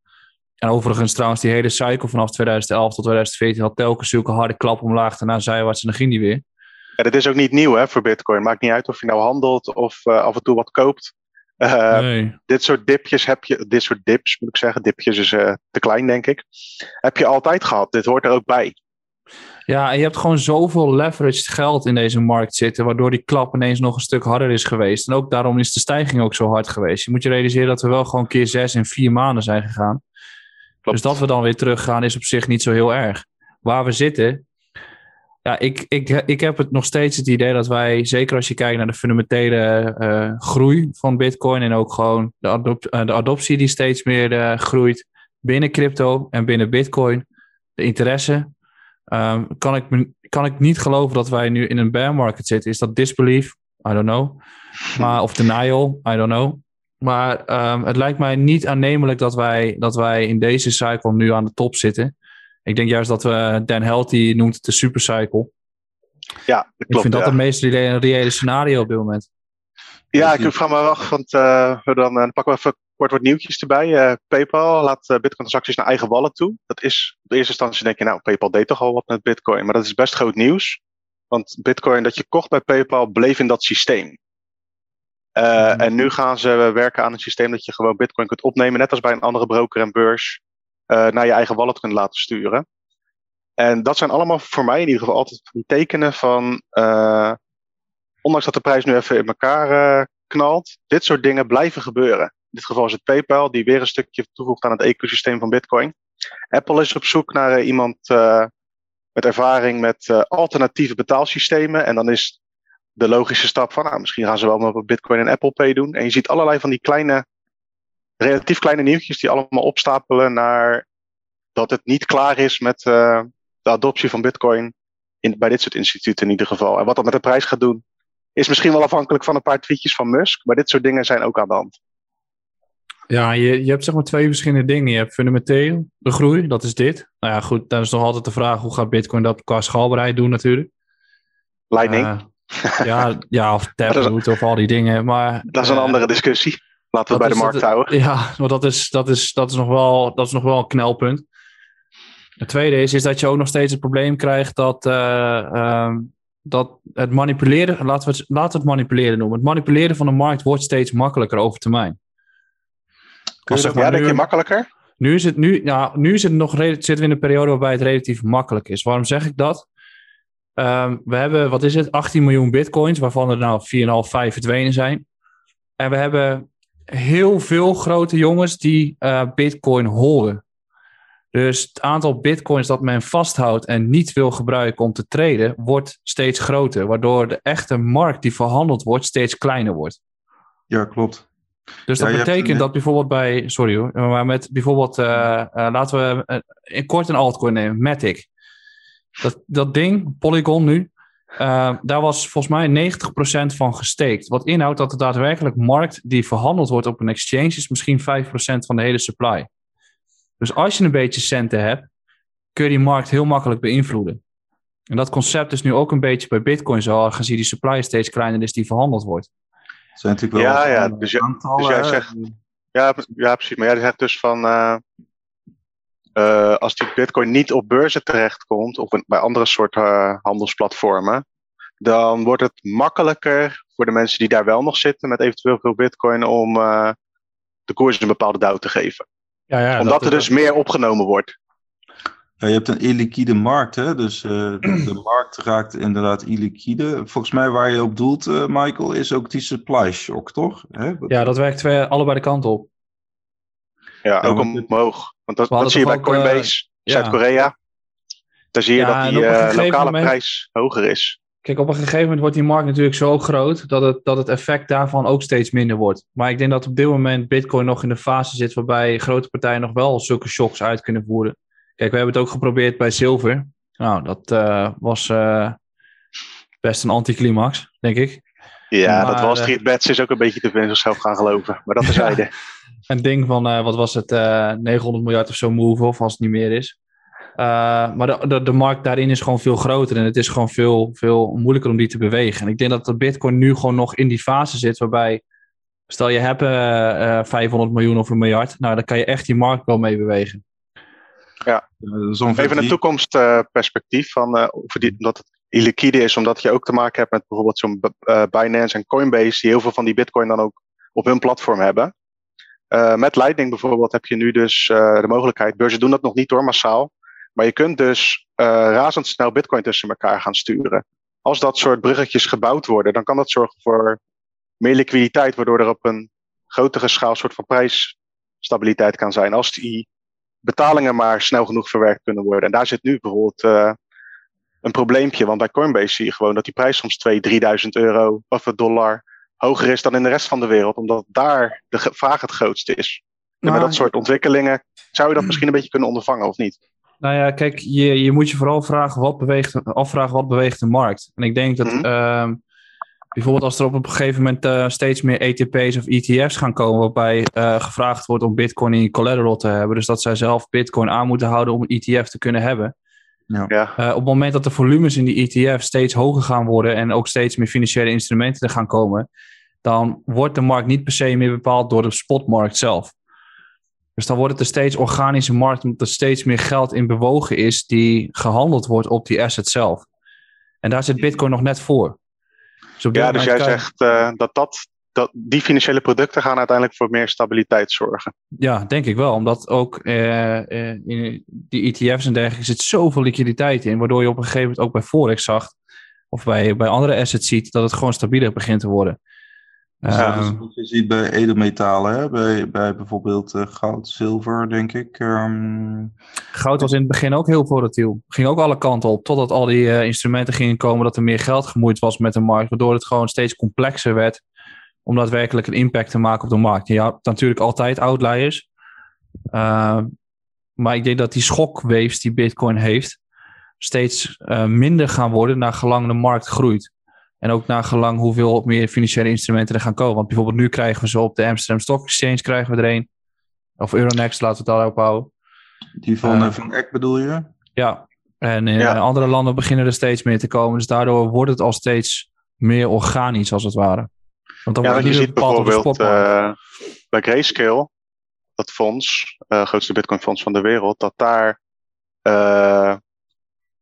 En overigens trouwens, die hele cycle vanaf 2011 tot 2014 had telkens zulke harde klap omlaag. Daarna zijwaarts en dan ging die weer. Ja, dat is ook niet nieuw hè, voor Bitcoin. Maakt niet uit of je nou handelt of eh, af en toe wat koopt. Eh, nee. Dit soort dipjes heb je, dit soort dips moet ik zeggen, dipjes is eh, te klein denk ik. Heb je altijd gehad. Dit hoort er ook bij. Ja, en je hebt gewoon zoveel leveraged geld in deze markt zitten, waardoor die klap ineens nog een stuk harder is geweest. En ook daarom is de stijging ook zo hard geweest. Je moet je realiseren dat we wel gewoon keer zes in vier maanden zijn gegaan. Klopt. Dus dat we dan weer teruggaan is op zich niet zo heel erg. Waar we zitten, ja, ik, ik, ik heb het nog steeds het idee dat wij, zeker als je kijkt naar de fundamentele eh, groei van Bitcoin en ook gewoon de, adop- eh, de adoptie die steeds meer eh, groeit binnen crypto en binnen Bitcoin, de interesse, ehm, kan, ik, kan ik niet geloven dat wij nu in een bear market zitten. Is dat disbelief? I don't know. Maar, of denial? I don't know. Maar ehm, het lijkt mij niet aannemelijk dat wij, dat wij in deze cycle nu aan de top zitten. Ik denk juist dat we, Dan Healthy noemt het de supercycle. Ja, dat Ik klopt. vind dat het meest reële, scenario op dit moment. Ja, ik vraag me af, want eh, we dan, eh, pakken we even kort wat nieuwtjes erbij. Eh, PayPal laat eh, Bitcoin-transacties naar eigen wallet toe. Dat is, op de eerste instantie denk je, nou, PayPal deed toch al wat met Bitcoin. Maar dat is best groot nieuws. Want Bitcoin dat je kocht bij PayPal bleef in dat systeem. Mhm. En nu gaan ze werken aan een systeem dat je gewoon Bitcoin kunt opnemen, net als bij een andere broker en beurs, eh, naar je eigen wallet kunt laten sturen. En dat zijn allemaal voor mij in ieder geval altijd die tekenen van, eh, ondanks dat de prijs nu even in elkaar eh, knalt, dit soort dingen blijven gebeuren. dit geval is het PayPal, die weer een stukje toevoegt aan het ecosysteem van Bitcoin. Apple is op zoek naar uh, iemand uh, met ervaring met uh, alternatieve betaalsystemen. En dan is de logische stap van, nou, misschien gaan ze wel met Bitcoin en Apple Pay doen. En je ziet allerlei van die kleine, relatief kleine nieuwtjes die allemaal opstapelen naar dat het niet klaar is met de adoptie van Bitcoin in, bij dit soort instituten in ieder geval. En wat dat met de prijs gaat doen, is misschien wel afhankelijk van een paar tweetjes van Musk. Maar dit soort dingen zijn ook aan de hand. Ja, je, je hebt zeg maar twee verschillende dingen. Je hebt fundamenteel de groei, dat is dit. Nou ja, goed, dan is nog altijd de vraag hoe gaat Bitcoin dat qua schaalbaarheid doen natuurlijk. Lightning. Uh, ja, ja, of Taproot of al die dingen. Maar, dat is een uh, andere discussie. Laten we bij de markt dat, houden. Ja, maar dat is, dat, is, dat, is nog wel, dat is nog wel een knelpunt. Het tweede is, is dat je ook nog steeds het probleem krijgt dat, uh, dat het manipuleren, laten we het, laten we het manipuleren noemen. Het manipuleren van de markt wordt steeds makkelijker over termijn. Ja, nu, denk je makkelijker? Nu is het, nu, ja, nu is het nog, zitten we in een periode waarbij het relatief makkelijk is. Waarom zeg ik dat? Um, we hebben, wat is het, 18 miljoen bitcoins, waarvan er nou 4,5, 5 verdwenen zijn. En we hebben heel veel grote jongens die uh, bitcoin horen. Dus het aantal bitcoins dat men vasthoudt en niet wil gebruiken om te traden, wordt steeds groter. Waardoor de echte markt die verhandeld wordt steeds kleiner wordt. Ja, klopt. Dus dat Ja, betekent dat bijvoorbeeld bij, sorry hoor, maar met bijvoorbeeld, eh, eh, laten we eh, in kort een altcoin nemen, Matic. Dat, dat ding, Polygon nu, eh, daar was volgens mij 90% van gesteekt. Wat inhoudt dat de daadwerkelijk markt die verhandeld wordt op een exchange is misschien 5% van de hele supply. Dus als je een beetje centen hebt, kun je die markt heel makkelijk beïnvloeden. En dat concept is nu ook een beetje bij Bitcoin zo, aangezien die supply steeds kleiner is die verhandeld wordt. Zijn natuurlijk wel Ja, ja, dus aantallen, dus jij hè. zegt- Ja, ja, precies. Maar jij zegt dus van. eh, eh, als die Bitcoin niet op beurzen terechtkomt, of een- bij andere soorten eh, handelsplatformen, dan wordt het makkelijker voor de mensen die daar wel nog zitten met eventueel veel Bitcoin om eh, de koers een bepaalde douw te geven. Ja, ja, Omdat er dus meer opgenomen wordt. Ja, je hebt een illiquide markt, hè? dus eh, de, de markt raakt inderdaad illiquide. Volgens mij waar je op doelt, Michael, is ook die supply shock, toch? Hè? Ja, dat werkt twee, allebei de kanten op. Ja, ook omhoog. Want dat, zie je bij ook, eh, Coinbase, ja. Zuid-Korea. Daar zie je dat die eh, lokale moment- prijs hoger is. Kijk, op een gegeven moment wordt die markt natuurlijk zo groot dat het, dat het effect daarvan ook steeds minder wordt. Maar ik denk dat op dit moment Bitcoin nog in de fase zit waarbij grote partijen nog wel zulke shocks uit kunnen voeren. Kijk, we hebben het ook geprobeerd bij zilver. Nou, dat eh, was eh, best een anticlimax, denk ik. Ja, Maar, dat Wall eh, Street Bets is ook een beetje te veel in zichzelf gaan geloven. Maar dat terzijde. Een ding van, eh, wat was het, eh 900 miljard of zo move, of als het niet meer is. Eh, maar de, de, de markt daarin is gewoon veel groter en het is gewoon veel, veel moeilijker om die te bewegen. En ik denk dat de Bitcoin nu gewoon nog in die fase zit waarbij, stel je hebt eh, eh, 500 miljoen of een miljard, nou dan kan je echt die markt wel mee bewegen. eh, zo'n Even een toekomstperspectief van uh, of die, dat het illiquide is, omdat je ook te maken hebt met bijvoorbeeld zo'n uh, Binance en Coinbase, die heel veel van die Bitcoin dan ook op hun platform hebben. Uh, met Lightning bijvoorbeeld heb je nu dus uh, de mogelijkheid, beurzen doen dat nog niet door massaal, maar je kunt dus razendsnel Bitcoin tussen elkaar gaan sturen. Als dat soort bruggetjes gebouwd worden, dan kan dat zorgen voor meer liquiditeit, waardoor er op een grotere schaal soort van prijsstabiliteit kan zijn. Als die betalingen maar snel genoeg verwerkt kunnen worden. En daar zit nu bijvoorbeeld een probleempje, want bij Coinbase zie je gewoon dat die prijs soms 2.000, 3.000 euro of dollar hoger is dan in de rest van de wereld, omdat daar de vraag het grootste is. En Nou, met dat soort ontwikkelingen zou je dat misschien een beetje kunnen ondervangen, of niet? Nou ja, kijk, je, je moet je vooral vragen wat beweegt, afvragen wat beweegt de markt. En ik denk dat Mhm. ehm, bijvoorbeeld als er op een gegeven moment eh, steeds meer ETP's of ETF's gaan komen, waarbij eh, gevraagd wordt om Bitcoin in collateral te hebben, dus dat zij zelf Bitcoin aan moeten houden om een ETF te kunnen hebben. Ja. Eh, op het moment dat de volumes in die ETF steeds hoger gaan worden en ook steeds meer financiële instrumenten er gaan komen, dan wordt de markt niet per se meer bepaald door de spotmarkt zelf. Dus dan wordt het een steeds organische markt, omdat er steeds meer geld in bewogen is die gehandeld wordt op die asset zelf. En daar zit Bitcoin nog net voor. Dus Ja, dus jij kan zegt uh, dat, dat, dat die financiële producten gaan uiteindelijk voor meer stabiliteit zorgen. Ja, denk ik wel. Omdat ook uh, uh, in die ETF's en dergelijke zit zoveel liquiditeit in, waardoor je op een gegeven moment ook bij Forex zag, of bij, bij andere assets ziet, dat het gewoon stabieler begint te worden. Dus dat is Ehm, wat je ziet bij edelmetalen, hè? Bij, bij bijvoorbeeld eh, goud, zilver, denk ik. Ehm, Goud was in het begin ook heel volatiel. Ging ook alle kanten op. Totdat al die eh, instrumenten gingen komen dat er meer geld gemoeid was met de markt. Waardoor het gewoon steeds complexer werd om daadwerkelijk een impact te maken op de markt. Je had natuurlijk altijd outliers. Uh, maar ik denk dat die schokwaves die Bitcoin heeft steeds uh, minder gaan worden naar gelang de markt groeit. En ook naar gelang hoeveel meer financiële instrumenten er gaan komen. Want bijvoorbeeld nu krijgen we ze op de Amsterdam Stock Exchange krijgen we er een. Of Euronext, laten we het daarop houden. Die van, uh, van Eck bedoel je? Ja, en in ja. andere landen beginnen er steeds meer te komen. Dus daardoor wordt het al steeds meer organisch, als het ware. Want dan ja, wordt je ziet bijvoorbeeld uh, bij Grayscale, dat fonds, uh, grootste bitcoin fonds van de wereld, dat daar uh,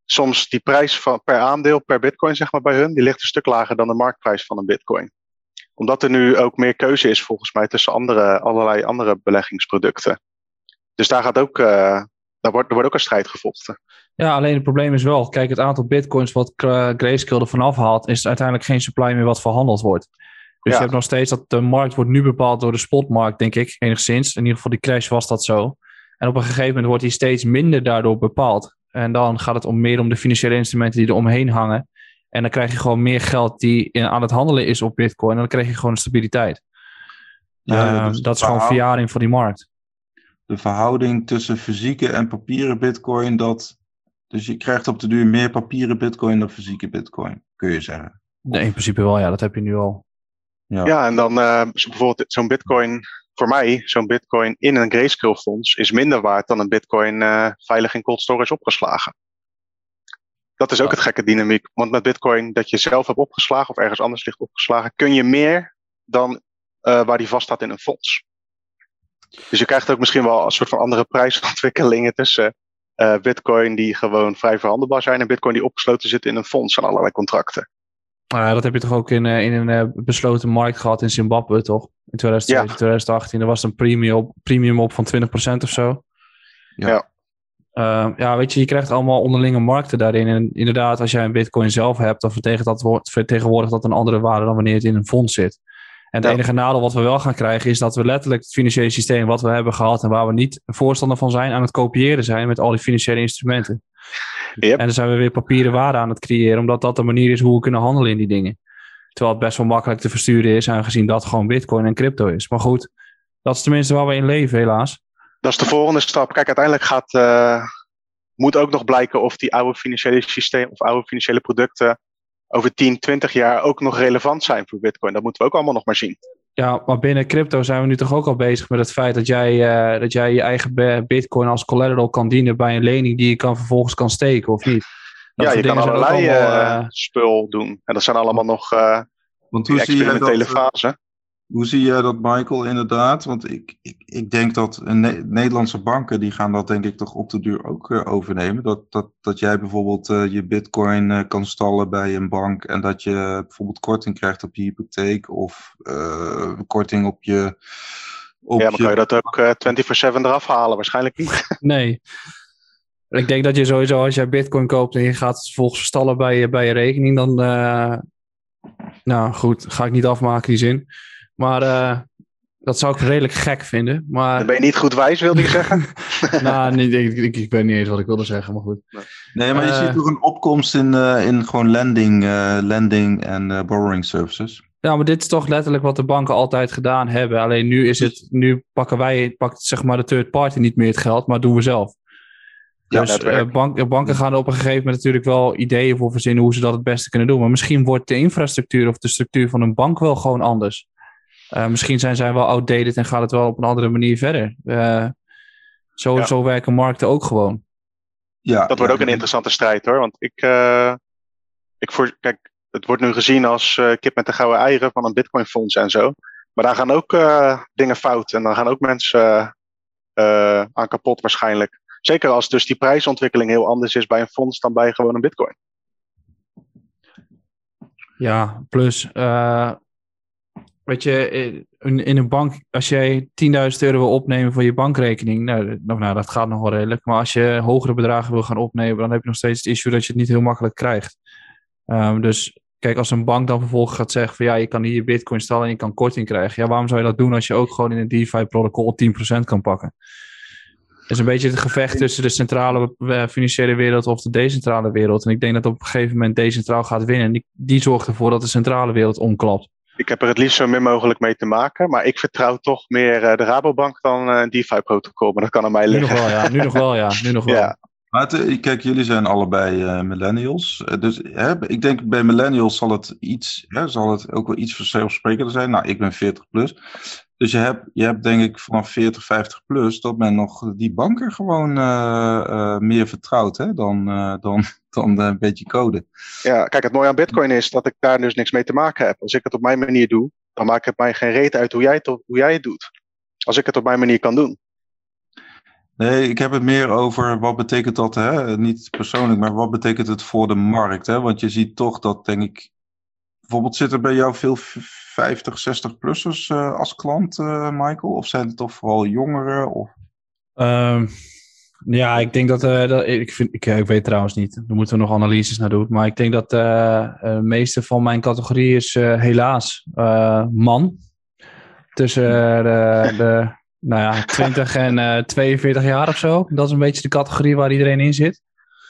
soms die prijs van, per aandeel, per bitcoin zeg maar bij hun, die ligt een stuk lager dan de marktprijs van een bitcoin. Omdat er nu ook meer keuze is volgens mij tussen andere, allerlei andere beleggingsproducten. Dus daar gaat ook, daar wordt, er wordt ook een strijd gevochten. Ja, alleen het probleem is wel, kijk, het aantal bitcoins wat Grayscale ervan afhaalt, is uiteindelijk geen supply meer wat verhandeld wordt. Dus ja. je hebt nog steeds dat de markt wordt nu bepaald door de spotmarkt, denk ik, enigszins. In ieder geval die crash was dat zo. En op een gegeven moment wordt die steeds minder daardoor bepaald. En dan gaat het om meer om de financiële instrumenten die er omheen hangen. En dan krijg je gewoon meer geld die in, aan het handelen is op bitcoin. En dan krijg je gewoon stabiliteit. Ja, uh, dat is gewoon verjaring van die markt. De verhouding tussen fysieke en papieren bitcoin, dat... Dus je krijgt op de duur meer papieren bitcoin dan fysieke bitcoin, kun je zeggen. Nee, in principe wel, ja. Dat heb je nu al. Ja, ja en dan uh, bijvoorbeeld zo'n bitcoin, voor mij, zo'n bitcoin in een grayscale fonds is minder waard dan een bitcoin uh, veilig in cold storage opgeslagen. Dat is ook ja. het gekke dynamiek. Want met bitcoin dat je zelf hebt opgeslagen of ergens anders ligt opgeslagen, kun je meer dan uh, waar die vast staat in een fonds. Dus je krijgt ook misschien wel een soort van andere prijsontwikkelingen tussen uh, bitcoin die gewoon vrij verhandelbaar zijn en bitcoin die opgesloten zit in een fonds aan allerlei contracten. Uh, dat heb je toch ook in, uh, in een uh, besloten markt gehad in Zimbabwe, toch? In 2017, ja. 2018. Er was een premium op, premium op van 20% of zo. Ja. Ja. ja, weet je, je krijgt allemaal onderlinge markten daarin. En inderdaad, als jij een bitcoin zelf hebt, dan vertegenwoordigt dat een andere waarde dan wanneer het in een fonds zit. En het ja. enige nadeel wat we wel gaan krijgen is dat we letterlijk het financiële systeem wat we hebben gehad en waar we niet voorstander van zijn aan het kopiëren zijn met al die financiële instrumenten. Yep. En dan zijn we weer papieren waarde aan het creëren, omdat dat de manier is hoe we kunnen handelen in die dingen. Terwijl het best wel makkelijk te versturen is, aangezien dat gewoon bitcoin en crypto is. Maar goed, dat is tenminste waar we in leven, helaas. Dat is de volgende stap. Kijk, uiteindelijk gaat, uh, moet ook nog blijken of die oude financiële systeem of oude financiële producten over 10, 20 jaar ook nog relevant zijn voor bitcoin. Dat moeten we ook allemaal nog maar zien. Ja, maar binnen crypto zijn we nu toch ook al bezig met het feit dat jij, uh, dat jij je eigen bitcoin als collateral kan dienen bij een lening die je kan vervolgens kan steken, of niet? Dat ja, je kan allerlei allemaal, uh, spul doen. En dat zijn allemaal nog uh, Want hoe experimentele fase. Hoe zie jij dat, Michael, inderdaad? Want ik, ik, ik denk dat ne Nederlandse banken, die gaan dat denk ik toch op de duur ook uh, overnemen. Dat, dat, dat jij bijvoorbeeld uh, je bitcoin uh, kan stallen bij een bank en dat je bijvoorbeeld korting krijgt op je hypotheek of korting op je... Op ja, maar je... kan je dat ook 24-7 eraf halen? Waarschijnlijk niet. Nee. Ik denk dat je sowieso als jij bitcoin koopt en je gaat volgens stallen bij je, bij je rekening, dan... nou goed, ga ik niet afmaken die zin. Maar uh, dat zou ik redelijk gek vinden. Maar... Dan ben je niet goed wijs, wilde je zeggen? nou, niet, ik, ik, ik, weet niet eens wat ik wilde zeggen, maar goed. Nee, maar je uh, ziet toch een opkomst in, uh, in gewoon lending, lending en borrowing services. Ja, maar dit is toch letterlijk wat de banken altijd gedaan hebben. Alleen nu is het, nu pakken wij, pakt zeg maar de third party niet meer het geld, maar doen we zelf. Dus ja, bank, banken gaan er op een gegeven moment natuurlijk wel ideeën voor verzinnen hoe ze dat het beste kunnen doen. Maar misschien wordt de infrastructuur of de structuur van een bank wel gewoon anders. Uh, misschien zijn zij wel outdated en gaat het wel op een andere manier verder. Uh, zo, ja. zo werken markten ook gewoon. Ja, dat wordt ook een interessante strijd hoor. Want ik, uh, ik voor, kijk, het wordt nu gezien als kip met de gouden eieren van een bitcoin fonds en zo. Maar daar gaan ook dingen fout en dan gaan ook mensen aan kapot waarschijnlijk. Zeker als dus die prijsontwikkeling heel anders is bij een fonds dan bij gewoon een bitcoin. Ja, plus Weet je, in, in een bank, als jij 10.000 euro wil opnemen voor je bankrekening, nou, nou, dat gaat nog wel redelijk. Maar als je hogere bedragen wil gaan opnemen, dan heb je nog steeds het issue dat je het niet heel makkelijk krijgt. Um, dus kijk, als een bank dan vervolgens gaat zeggen van ja, je kan hier bitcoin stallen en je kan korting krijgen. Ja, waarom zou je dat doen als je ook gewoon in een DeFi-protocol 10% kan pakken? Het is een beetje het gevecht tussen de centrale eh, financiële wereld of de decentrale wereld. En ik denk dat op een gegeven moment decentraal gaat winnen. Die, die zorgt ervoor dat de centrale wereld omklapt. Ik heb er het liefst zo min mogelijk mee te maken. Maar ik vertrouw toch meer uh, de Rabobank dan uh, een DeFi-protocol. Maar dat kan aan mij liggen. Nu nog wel, ja. Nu nog wel, ja. Nu nog wel. Ja. Maar het, kijk, jullie zijn allebei uh, millennials. Dus hè, ik denk bij millennials zal het, iets, hè, zal het ook wel iets vanzelfsprekender zijn. Nou, ik ben 40 plus. Dus je hebt, je hebt denk ik vanaf 40, 50 plus dat men nog die banken gewoon meer vertrouwt hè, dan, dan, dan een beetje code. Ja, kijk, het mooie aan Bitcoin is dat ik daar dus niks mee te maken heb. Als ik het op mijn manier doe, dan maakt het mij geen reet uit hoe jij het, hoe jij het doet. Als ik het op mijn manier kan doen. Nee, ik heb het meer over wat betekent dat, hè? niet persoonlijk, maar wat betekent het voor de markt? Hè? Want je ziet toch dat, denk ik, bijvoorbeeld zit er bij jou veel 50, 60-plussers uh, als klant, uh, Michael? Of zijn het toch vooral jongeren? Of? Um, ja, ik denk dat, uh, dat ik, vind, ik, ik, weet trouwens niet, daar moeten we nog analyses naar doen. Maar ik denk dat de meeste van mijn categorie is helaas man. Tussen de, de nou ja, 20 en uh, 42 jaar of zo. Dat is een beetje de categorie waar iedereen in zit.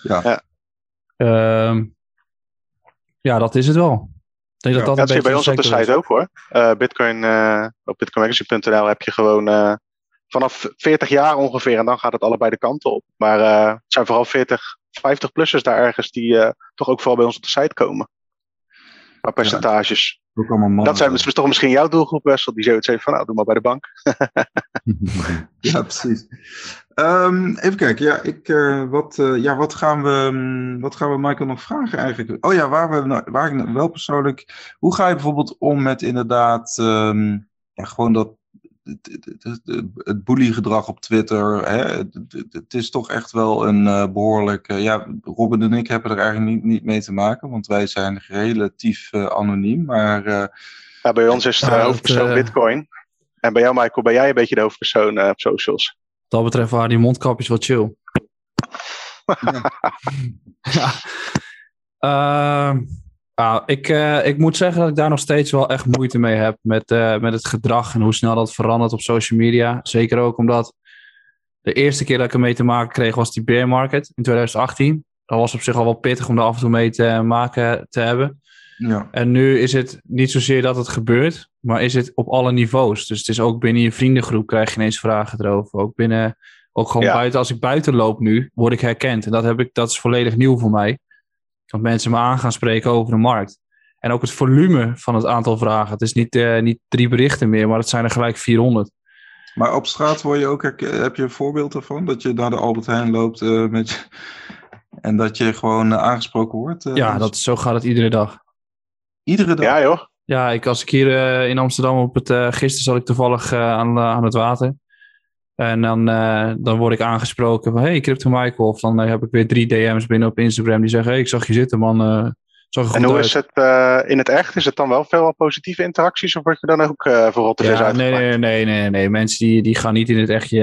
Ja. Ja, ja dat is het wel. Ik denk ja, dat dat, dat zie je bij ons op de site is. ook hoor. Uh, Bitcoin, uh, op bitcoinmagazine.nl heb je gewoon uh, vanaf 40 jaar ongeveer en dan gaat het allebei de kanten op. Maar het zijn vooral 40, 50-plussers daar ergens die toch ook vooral bij ons op de site komen. Maar percentages. Ja. Dat zijn dus toch misschien jouw doelgroep, Wessel, die zoiets heeft van, nou, doe maar bij de bank. ja, precies. Um, even kijken, ja, ik, uh, wat, uh, ja wat, gaan we, wat gaan we Michael nog vragen eigenlijk? Oh ja, waar, we, waar ik wel persoonlijk, hoe ga je bijvoorbeeld om met inderdaad, um, ja, gewoon dat, het, bullygedrag op Twitter. Hè? Het, het, is toch echt wel een uh, behoorlijk. Uh, ja, Robin en ik hebben er eigenlijk niet, niet mee te maken, want wij zijn relatief uh, anoniem. Maar, ja, bij ons is het hoofdpersoon Bitcoin. En bij jou, Michael, ben jij een beetje de hoofdpersoon op socials. Wat dat betreft waren die mondkapjes wel chill. ja. ja. Nou, ik, uh, ik moet zeggen dat ik daar nog steeds wel echt moeite mee heb met, uh, met het gedrag en hoe snel dat verandert op social media. Zeker ook omdat de eerste keer dat ik ermee te maken kreeg was die bear market in 2018. Dat was op zich al wel pittig om daar af en toe mee te maken te hebben. Ja. En nu is het niet zozeer dat het gebeurt, maar is het op alle niveaus. Dus het is ook binnen je vriendengroep krijg je ineens vragen erover. Ook binnen, ook gewoon ja. buiten. Als ik buiten loop nu, word ik herkend. En dat, heb ik, dat is volledig nieuw voor mij. Dat mensen me aan gaan spreken over de markt. En ook het volume van het aantal vragen. Het is niet, uh, niet drie berichten meer, maar het zijn er gelijk 400. Maar op straat word je ook, heb je een voorbeeld ervan? Dat je naar de Albert Heijn loopt uh, met je, en dat je gewoon uh, aangesproken wordt? ja, dat, zo gaat het iedere dag. Iedere dag? Ja joh. Ja, ik, als ik hier in Amsterdam op het... gisteren zat ik toevallig aan, aan het water. En dan, uh, dan word ik aangesproken van, hey, Crypto Michael. Of dan uh, heb ik weer drie DM's binnen op Instagram die zeggen, hey, ik zag je zitten, man. Uh, zag je en hoe uit. is het in het echt? Is het dan wel veel positieve interacties? Of word je dan ook voor rot ja, nee, nee, nee, nee, nee. Mensen die, die gaan niet in het echtje.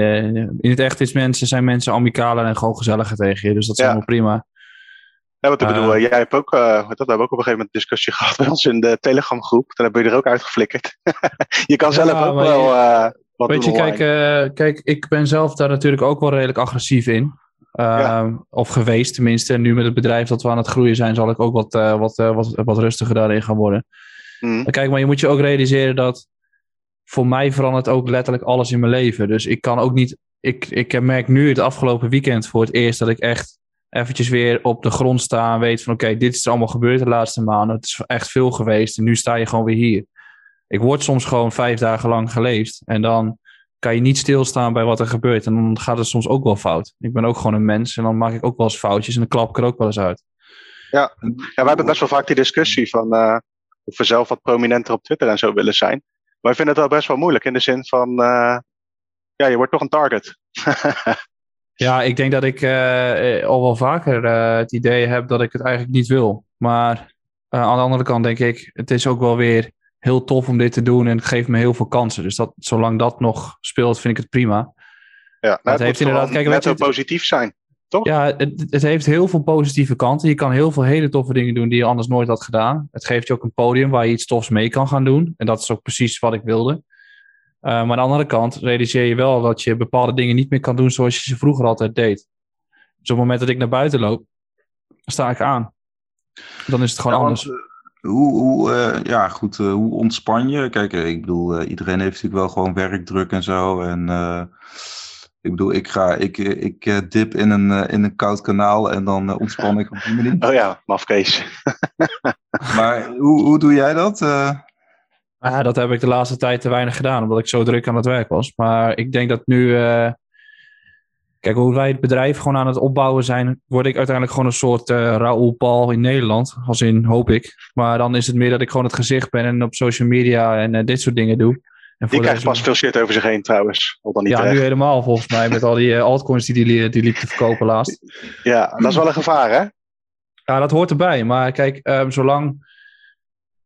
In het echt is mensen, zijn mensen amicaler en gewoon gezelliger tegen je. Dus dat is ja. helemaal prima. Ja, wat ik bedoel, jij hebt ook, dat hebben we ook op een gegeven moment discussie gehad bij ons in de Telegram groep. Dan heb je er ook uitgeflikkerd. je kan zelf ook wel... Je... Wat Weet je, kijk, uh, kijk, ik ben zelf daar natuurlijk ook wel redelijk agressief in. Uh, ja. Of geweest tenminste. En nu met het bedrijf dat we aan het groeien zijn, zal ik ook wat, uh, wat, wat, wat rustiger daarin gaan worden. Mm. Kijk, maar je moet je ook realiseren dat voor mij verandert ook letterlijk alles in mijn leven. Dus ik kan ook niet. Ik, ik merk nu het afgelopen weekend voor het eerst dat ik echt eventjes weer op de grond sta en weet van oké, okay, dit is er allemaal gebeurd de laatste maanden. Het is echt veel geweest en nu sta je gewoon weer hier. Ik word soms gewoon vijf dagen lang geleefd. En dan kan je niet stilstaan bij wat er gebeurt. En dan gaat het soms ook wel fout. Ik ben ook gewoon een mens. En dan maak ik ook wel eens foutjes. En dan klap ik er ook wel eens uit. Ja, ja wij hebben best wel vaak die discussie van... Uh, of we zelf wat prominenter op Twitter en zo willen zijn. Maar ik vind het wel best wel moeilijk. In de zin van... Uh, ja, je wordt toch een target. ja, ik denk dat ik uh, al wel vaker het idee heb dat ik het eigenlijk niet wil. Maar aan de andere kant denk ik... Het is ook wel weer heel tof om dit te doen en het geeft me heel veel kansen. Dus dat, zolang dat nog speelt, vind ik het prima. Ja, nou, het, het heeft inderdaad. Kijk, net zo positief zijn. toch? Ja, het, het heeft heel veel positieve kanten. Je kan heel veel hele toffe dingen doen die je anders nooit had gedaan. Het geeft je ook een podium waar je iets tofs mee kan gaan doen. En dat is ook precies wat ik wilde. Uh, maar aan de andere kant realiseer je wel dat je bepaalde dingen niet meer kan doen zoals je ze vroeger altijd deed. Dus op het moment dat ik naar buiten loop, sta ik aan. Dan is het gewoon anders. eh, hoe, hoe, eh, ja, goed, eh, hoe ontspan je? Kijk, eh, ik bedoel, eh, iedereen heeft natuurlijk wel gewoon werkdruk en zo. En eh, ik bedoel, ik ga, ik, ik dip in een, eh, in een koud kanaal en dan ontspan ik op die manier. Oh ja, mafkees. Maar hoe, hoe doe jij dat? Eh, Ja, dat heb ik de laatste tijd te weinig gedaan, omdat ik zo druk aan het werk was. Maar ik denk dat nu. eh, kijk, hoe wij het bedrijf gewoon aan het opbouwen zijn, word ik uiteindelijk gewoon een soort eh Raoul Paul in Nederland. Als in, hoop ik. Maar dan is het meer dat ik gewoon het gezicht ben en op social media en eh, dit soort dingen doe. En Die krijgt pas veel shit over zich heen trouwens. Al dan niet Ja, terecht. nu helemaal volgens mij, met al die eh, altcoins die die, li- die liep te verkopen laatst. Ja, dat is wel een gevaar, hè? Ja, dat hoort erbij. Maar kijk, ehm, zolang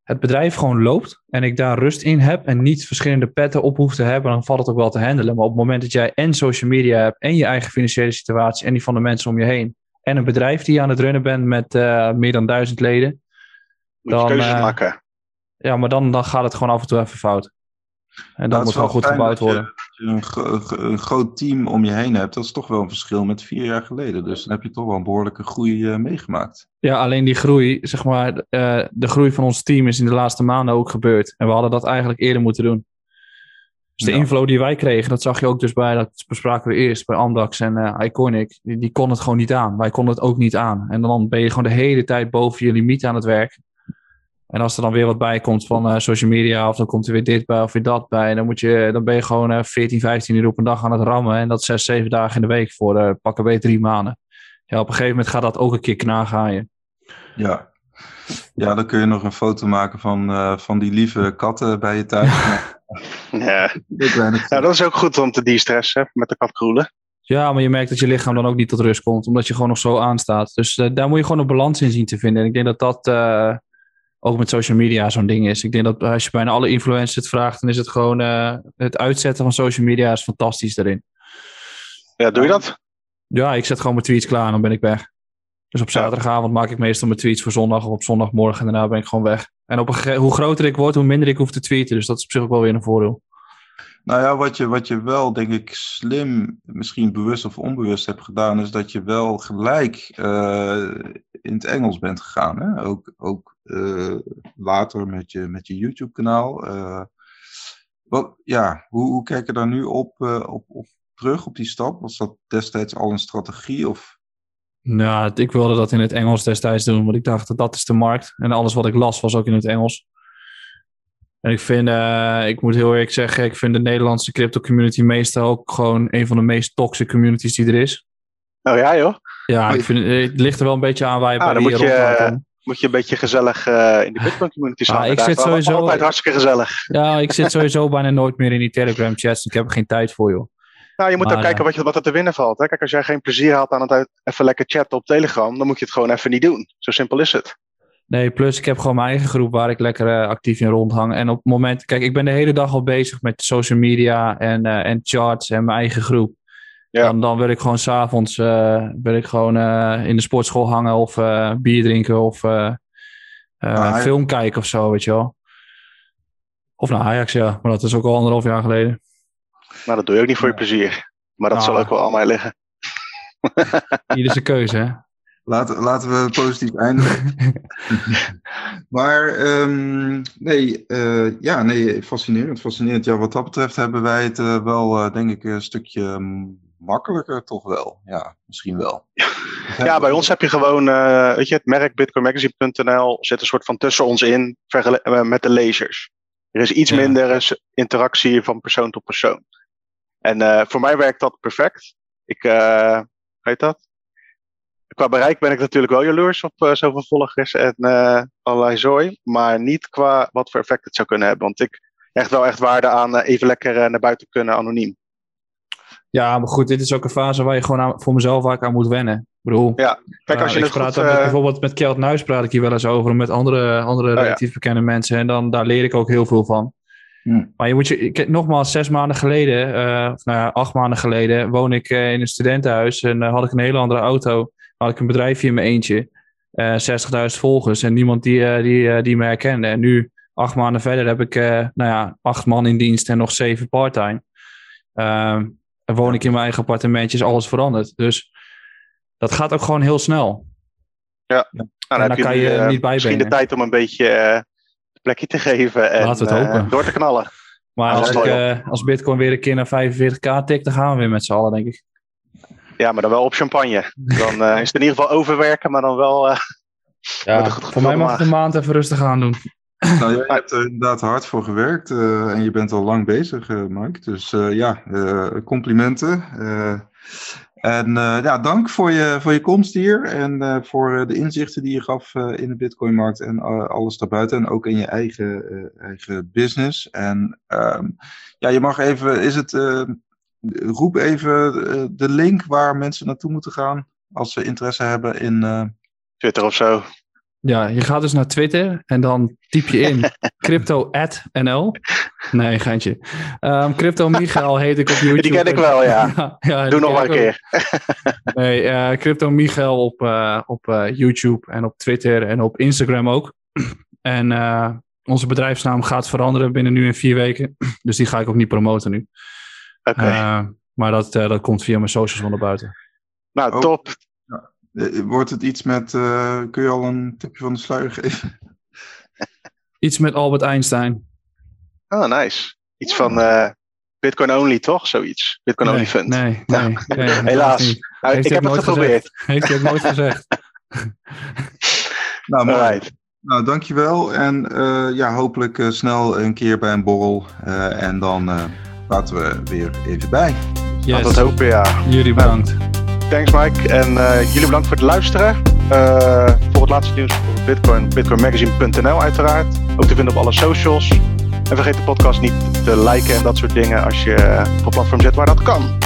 het bedrijf gewoon loopt en ik daar rust in heb en niet verschillende petten op hoef te hebben, dan valt het ook wel te handelen. Maar op het moment dat jij en social media hebt en je eigen financiële situatie en die van de mensen om je heen en een bedrijf die je aan het runnen bent met eh, meer dan duizend leden, Moet je Dan, keuzes eh, maken. ja, maar dan, dan gaat het gewoon af en toe even fout. En dat het moet wel goed fijn gebouwd worden. Dat je een, een groot team om je heen hebt. Dat is toch wel een verschil met vier jaar geleden. Dus dan heb je toch wel een behoorlijke groei eh, meegemaakt. Ja, alleen die groei, zeg maar, eh, de groei van ons team is in de laatste maanden ook gebeurd. En we hadden dat eigenlijk eerder moeten doen. Dus de Ja. inflow die wij kregen, dat zag je ook dus bij, dat bespraken we eerst bij Amdax en eh, Iconic. Die, die kon het gewoon niet aan. Wij konden het ook niet aan. En dan ben je gewoon de hele tijd boven je limiet aan het werk. En als er dan weer wat bij komt van eh, social media, of dan komt er weer dit bij of weer dat bij, dan, moet je, dan ben je gewoon eh 14, 15 uur op een dag aan het rammen. En dat 6, 7 dagen in de week voor eh pakken bij drie maanden. Ja, op een gegeven moment gaat dat ook een keer knagen aan je. Ja. Ja, dan kun je nog een foto maken van, eh, van die lieve katten bij je thuis. Ja. Ja, dat is ook goed om te de-stressen met de katkroelen. Ja, maar je merkt dat je lichaam dan ook niet tot rust komt, omdat je gewoon nog zo aanstaat. Dus eh, daar moet je gewoon een balans in zien te vinden. En ik denk dat dat eh, ook met social media zo'n ding is. Ik denk dat als je bijna alle influencers het vraagt, dan is het gewoon eh, het uitzetten van social media is fantastisch daarin. Ja, doe je dat? Ja, ik zet gewoon mijn tweets klaar en dan ben ik weg. Dus op zaterdagavond maak ik meestal mijn tweets voor zondag of op zondagmorgen en daarna ben ik gewoon weg. En op een hoe groter ik word, hoe minder ik hoef te tweeten. Dus dat is op zich ook wel weer een voordeel. Nou ja, wat je, wat je wel, denk ik, slim, misschien bewust of onbewust hebt gedaan, is dat je wel gelijk eh, in het Engels bent gegaan. Hè? Ook, ook eh, later met je, met je YouTube-kanaal. Eh, wat, ja, hoe, hoe kijk je daar nu op, op, op terug, op die stap? Was dat destijds al een strategie? Of... Nou, ik wilde dat in het Engels destijds doen, want ik dacht dat dat is de markt. En alles wat ik las was ook in het Engels. En ik vind, eh, ik moet heel eerlijk zeggen, ik vind de Nederlandse crypto community meestal ook gewoon een van de meest toxic communities die er is. Oh ja, joh. Ja, ik vind, eh, het ligt er wel een beetje aan waar je Ah, bij dan moet je je-. Moet je een beetje gezellig eh, in de Bitcoin community Ah, staan. ik Daar zit sowieso- Altijd hartstikke gezellig. Ja, ik zit sowieso bijna nooit meer in die Telegram chats. Ik heb er geen tijd voor, joh. Nou, je moet Maar, ook kijken wat, je, wat er te winnen valt. Hè? Kijk, als jij geen plezier haalt aan het uit- even lekker chatten op Telegram, dan moet je het gewoon even niet doen. Zo simpel is het. Nee, plus ik heb gewoon mijn eigen groep waar ik lekker eh, actief in rondhang. En op het moment, kijk, ik ben de hele dag al bezig met social media en, eh, en charts en mijn eigen groep. Ja. Dan, dan wil ik gewoon s'avonds uh, wil ik gewoon in de sportschool hangen of bier drinken of Ah, film kijken of zo, weet je wel. Of naar Ajax, ja. Maar dat is ook al anderhalf jaar geleden. Maar dat doe je ook niet voor je plezier. Maar dat zal ook wel aan mij liggen. Ieder zijn keuze, hè. Laten, laten we positief eindigen. maar ehm, nee, eh, ja, nee, fascinerend, fascinerend. Ja, wat dat betreft hebben wij het eh, wel, eh, denk ik, een stukje makkelijker toch wel. Ja, misschien wel. Ja, bij ons heb je gewoon, weet je, het merk bitcoinmagazine.nl zit een soort van tussen ons in met de lezers. Er is iets Ja. minder interactie van persoon tot persoon. En voor mij werkt dat perfect. Ik, weet dat? Qua bereik ben ik natuurlijk wel jaloers op eh, zoveel volgers en eh, allerlei zooi. Maar niet qua wat voor effect het zou kunnen hebben. Want ik hecht wel echt waarde aan eh, even lekker eh, naar buiten kunnen anoniem. Ja, maar goed, dit is ook een fase waar je gewoon aan, voor mezelf vaak aan moet wennen. Ik bedoel, Ja, Kijk, als Uh, je ik het praat goed... daar met, bijvoorbeeld met Kjeld Nuis praat ik hier wel eens over. Met andere, andere Oh ja. relatief bekende mensen. En dan, daar leer ik ook heel veel van. Hm. Maar je moet je, ik, nogmaals, zes maanden geleden, uh, of nou ja, acht maanden geleden, woon ik uh, in een studentenhuis en uh, had ik een hele andere auto. Had ik een bedrijfje in mijn eentje, 60.000 volgers en niemand die, die, die me herkende. En nu, acht maanden verder, heb ik nou ja, acht man in dienst en nog zeven parttime. Ehm, en woon ik in mijn eigen appartementje, is alles veranderd. Dus dat gaat ook gewoon heel snel. Ja, nou, dan, dan kan je, uh, niet misschien de tijd om een beetje uh, plekje te geven en Laten we het uh, hopen. door te knallen. Maar als, ik, eh, als Bitcoin weer een keer naar 45k tikt, dan gaan we weer met z'n allen, denk ik. Ja, maar dan wel op champagne. Dan uh, is het in ieder geval overwerken, maar dan wel. Uh, Ja, goed voor mij mag het een maand even rustig aan doen. Nou, jij hebt er inderdaad hard voor gewerkt uh, en je bent al lang bezig, uh, Mike. Dus uh, ja, complimenten. en ja, dank voor je, voor je komst hier en voor de inzichten die je gaf in de Bitcoin-markt en alles daarbuiten. En ook in je eigen, eigen business. En um, ja, je mag even, is het, roep even de link waar mensen naartoe moeten gaan als ze interesse hebben in. Twitter of zo. Ja, je gaat dus naar Twitter en dan typ je in crypto.nl. Nee, geintje. Um, crypto Michael heet ik op YouTube. Die ken ik wel, ja. ja, ja Doe nog maar een keer. ook. Nee, uh, Crypto Michael op, uh, op uh, YouTube en op Twitter en op Instagram ook. En uh, onze bedrijfsnaam gaat veranderen binnen nu in vier weken. Dus die ga ik ook niet promoten nu. Oké. Okay. Uh, maar dat, dat komt via mijn socials van naar buiten. Nou, Oh. top. Uh, wordt het iets met, uh, kun je al een tipje van de sluier geven? Iets met Albert Einstein. Oh, nice. Iets van uh, Bitcoin only, toch? Zoiets. Bitcoin nee, only fund. Nee, nee, nee Helaas. Nou, ik heb het geprobeerd. Gezegd. Heeft hij ook nooit gezegd. nou, mooi. Alright. Nou, dankjewel. En uh, ja, hopelijk uh, snel een keer bij een borrel. Uh, en dan praten we weer even bij. Yes. Laten het hopen, ja. Jullie bedankt. Thanks Mike. En jullie bedankt voor het luisteren. voor het laatste nieuws voor Bitcoin, bitcoinmagazine.nl uiteraard. Ook te vinden op alle socials. En vergeet de podcast niet te liken en dat soort dingen als je op een platform zet waar dat kan.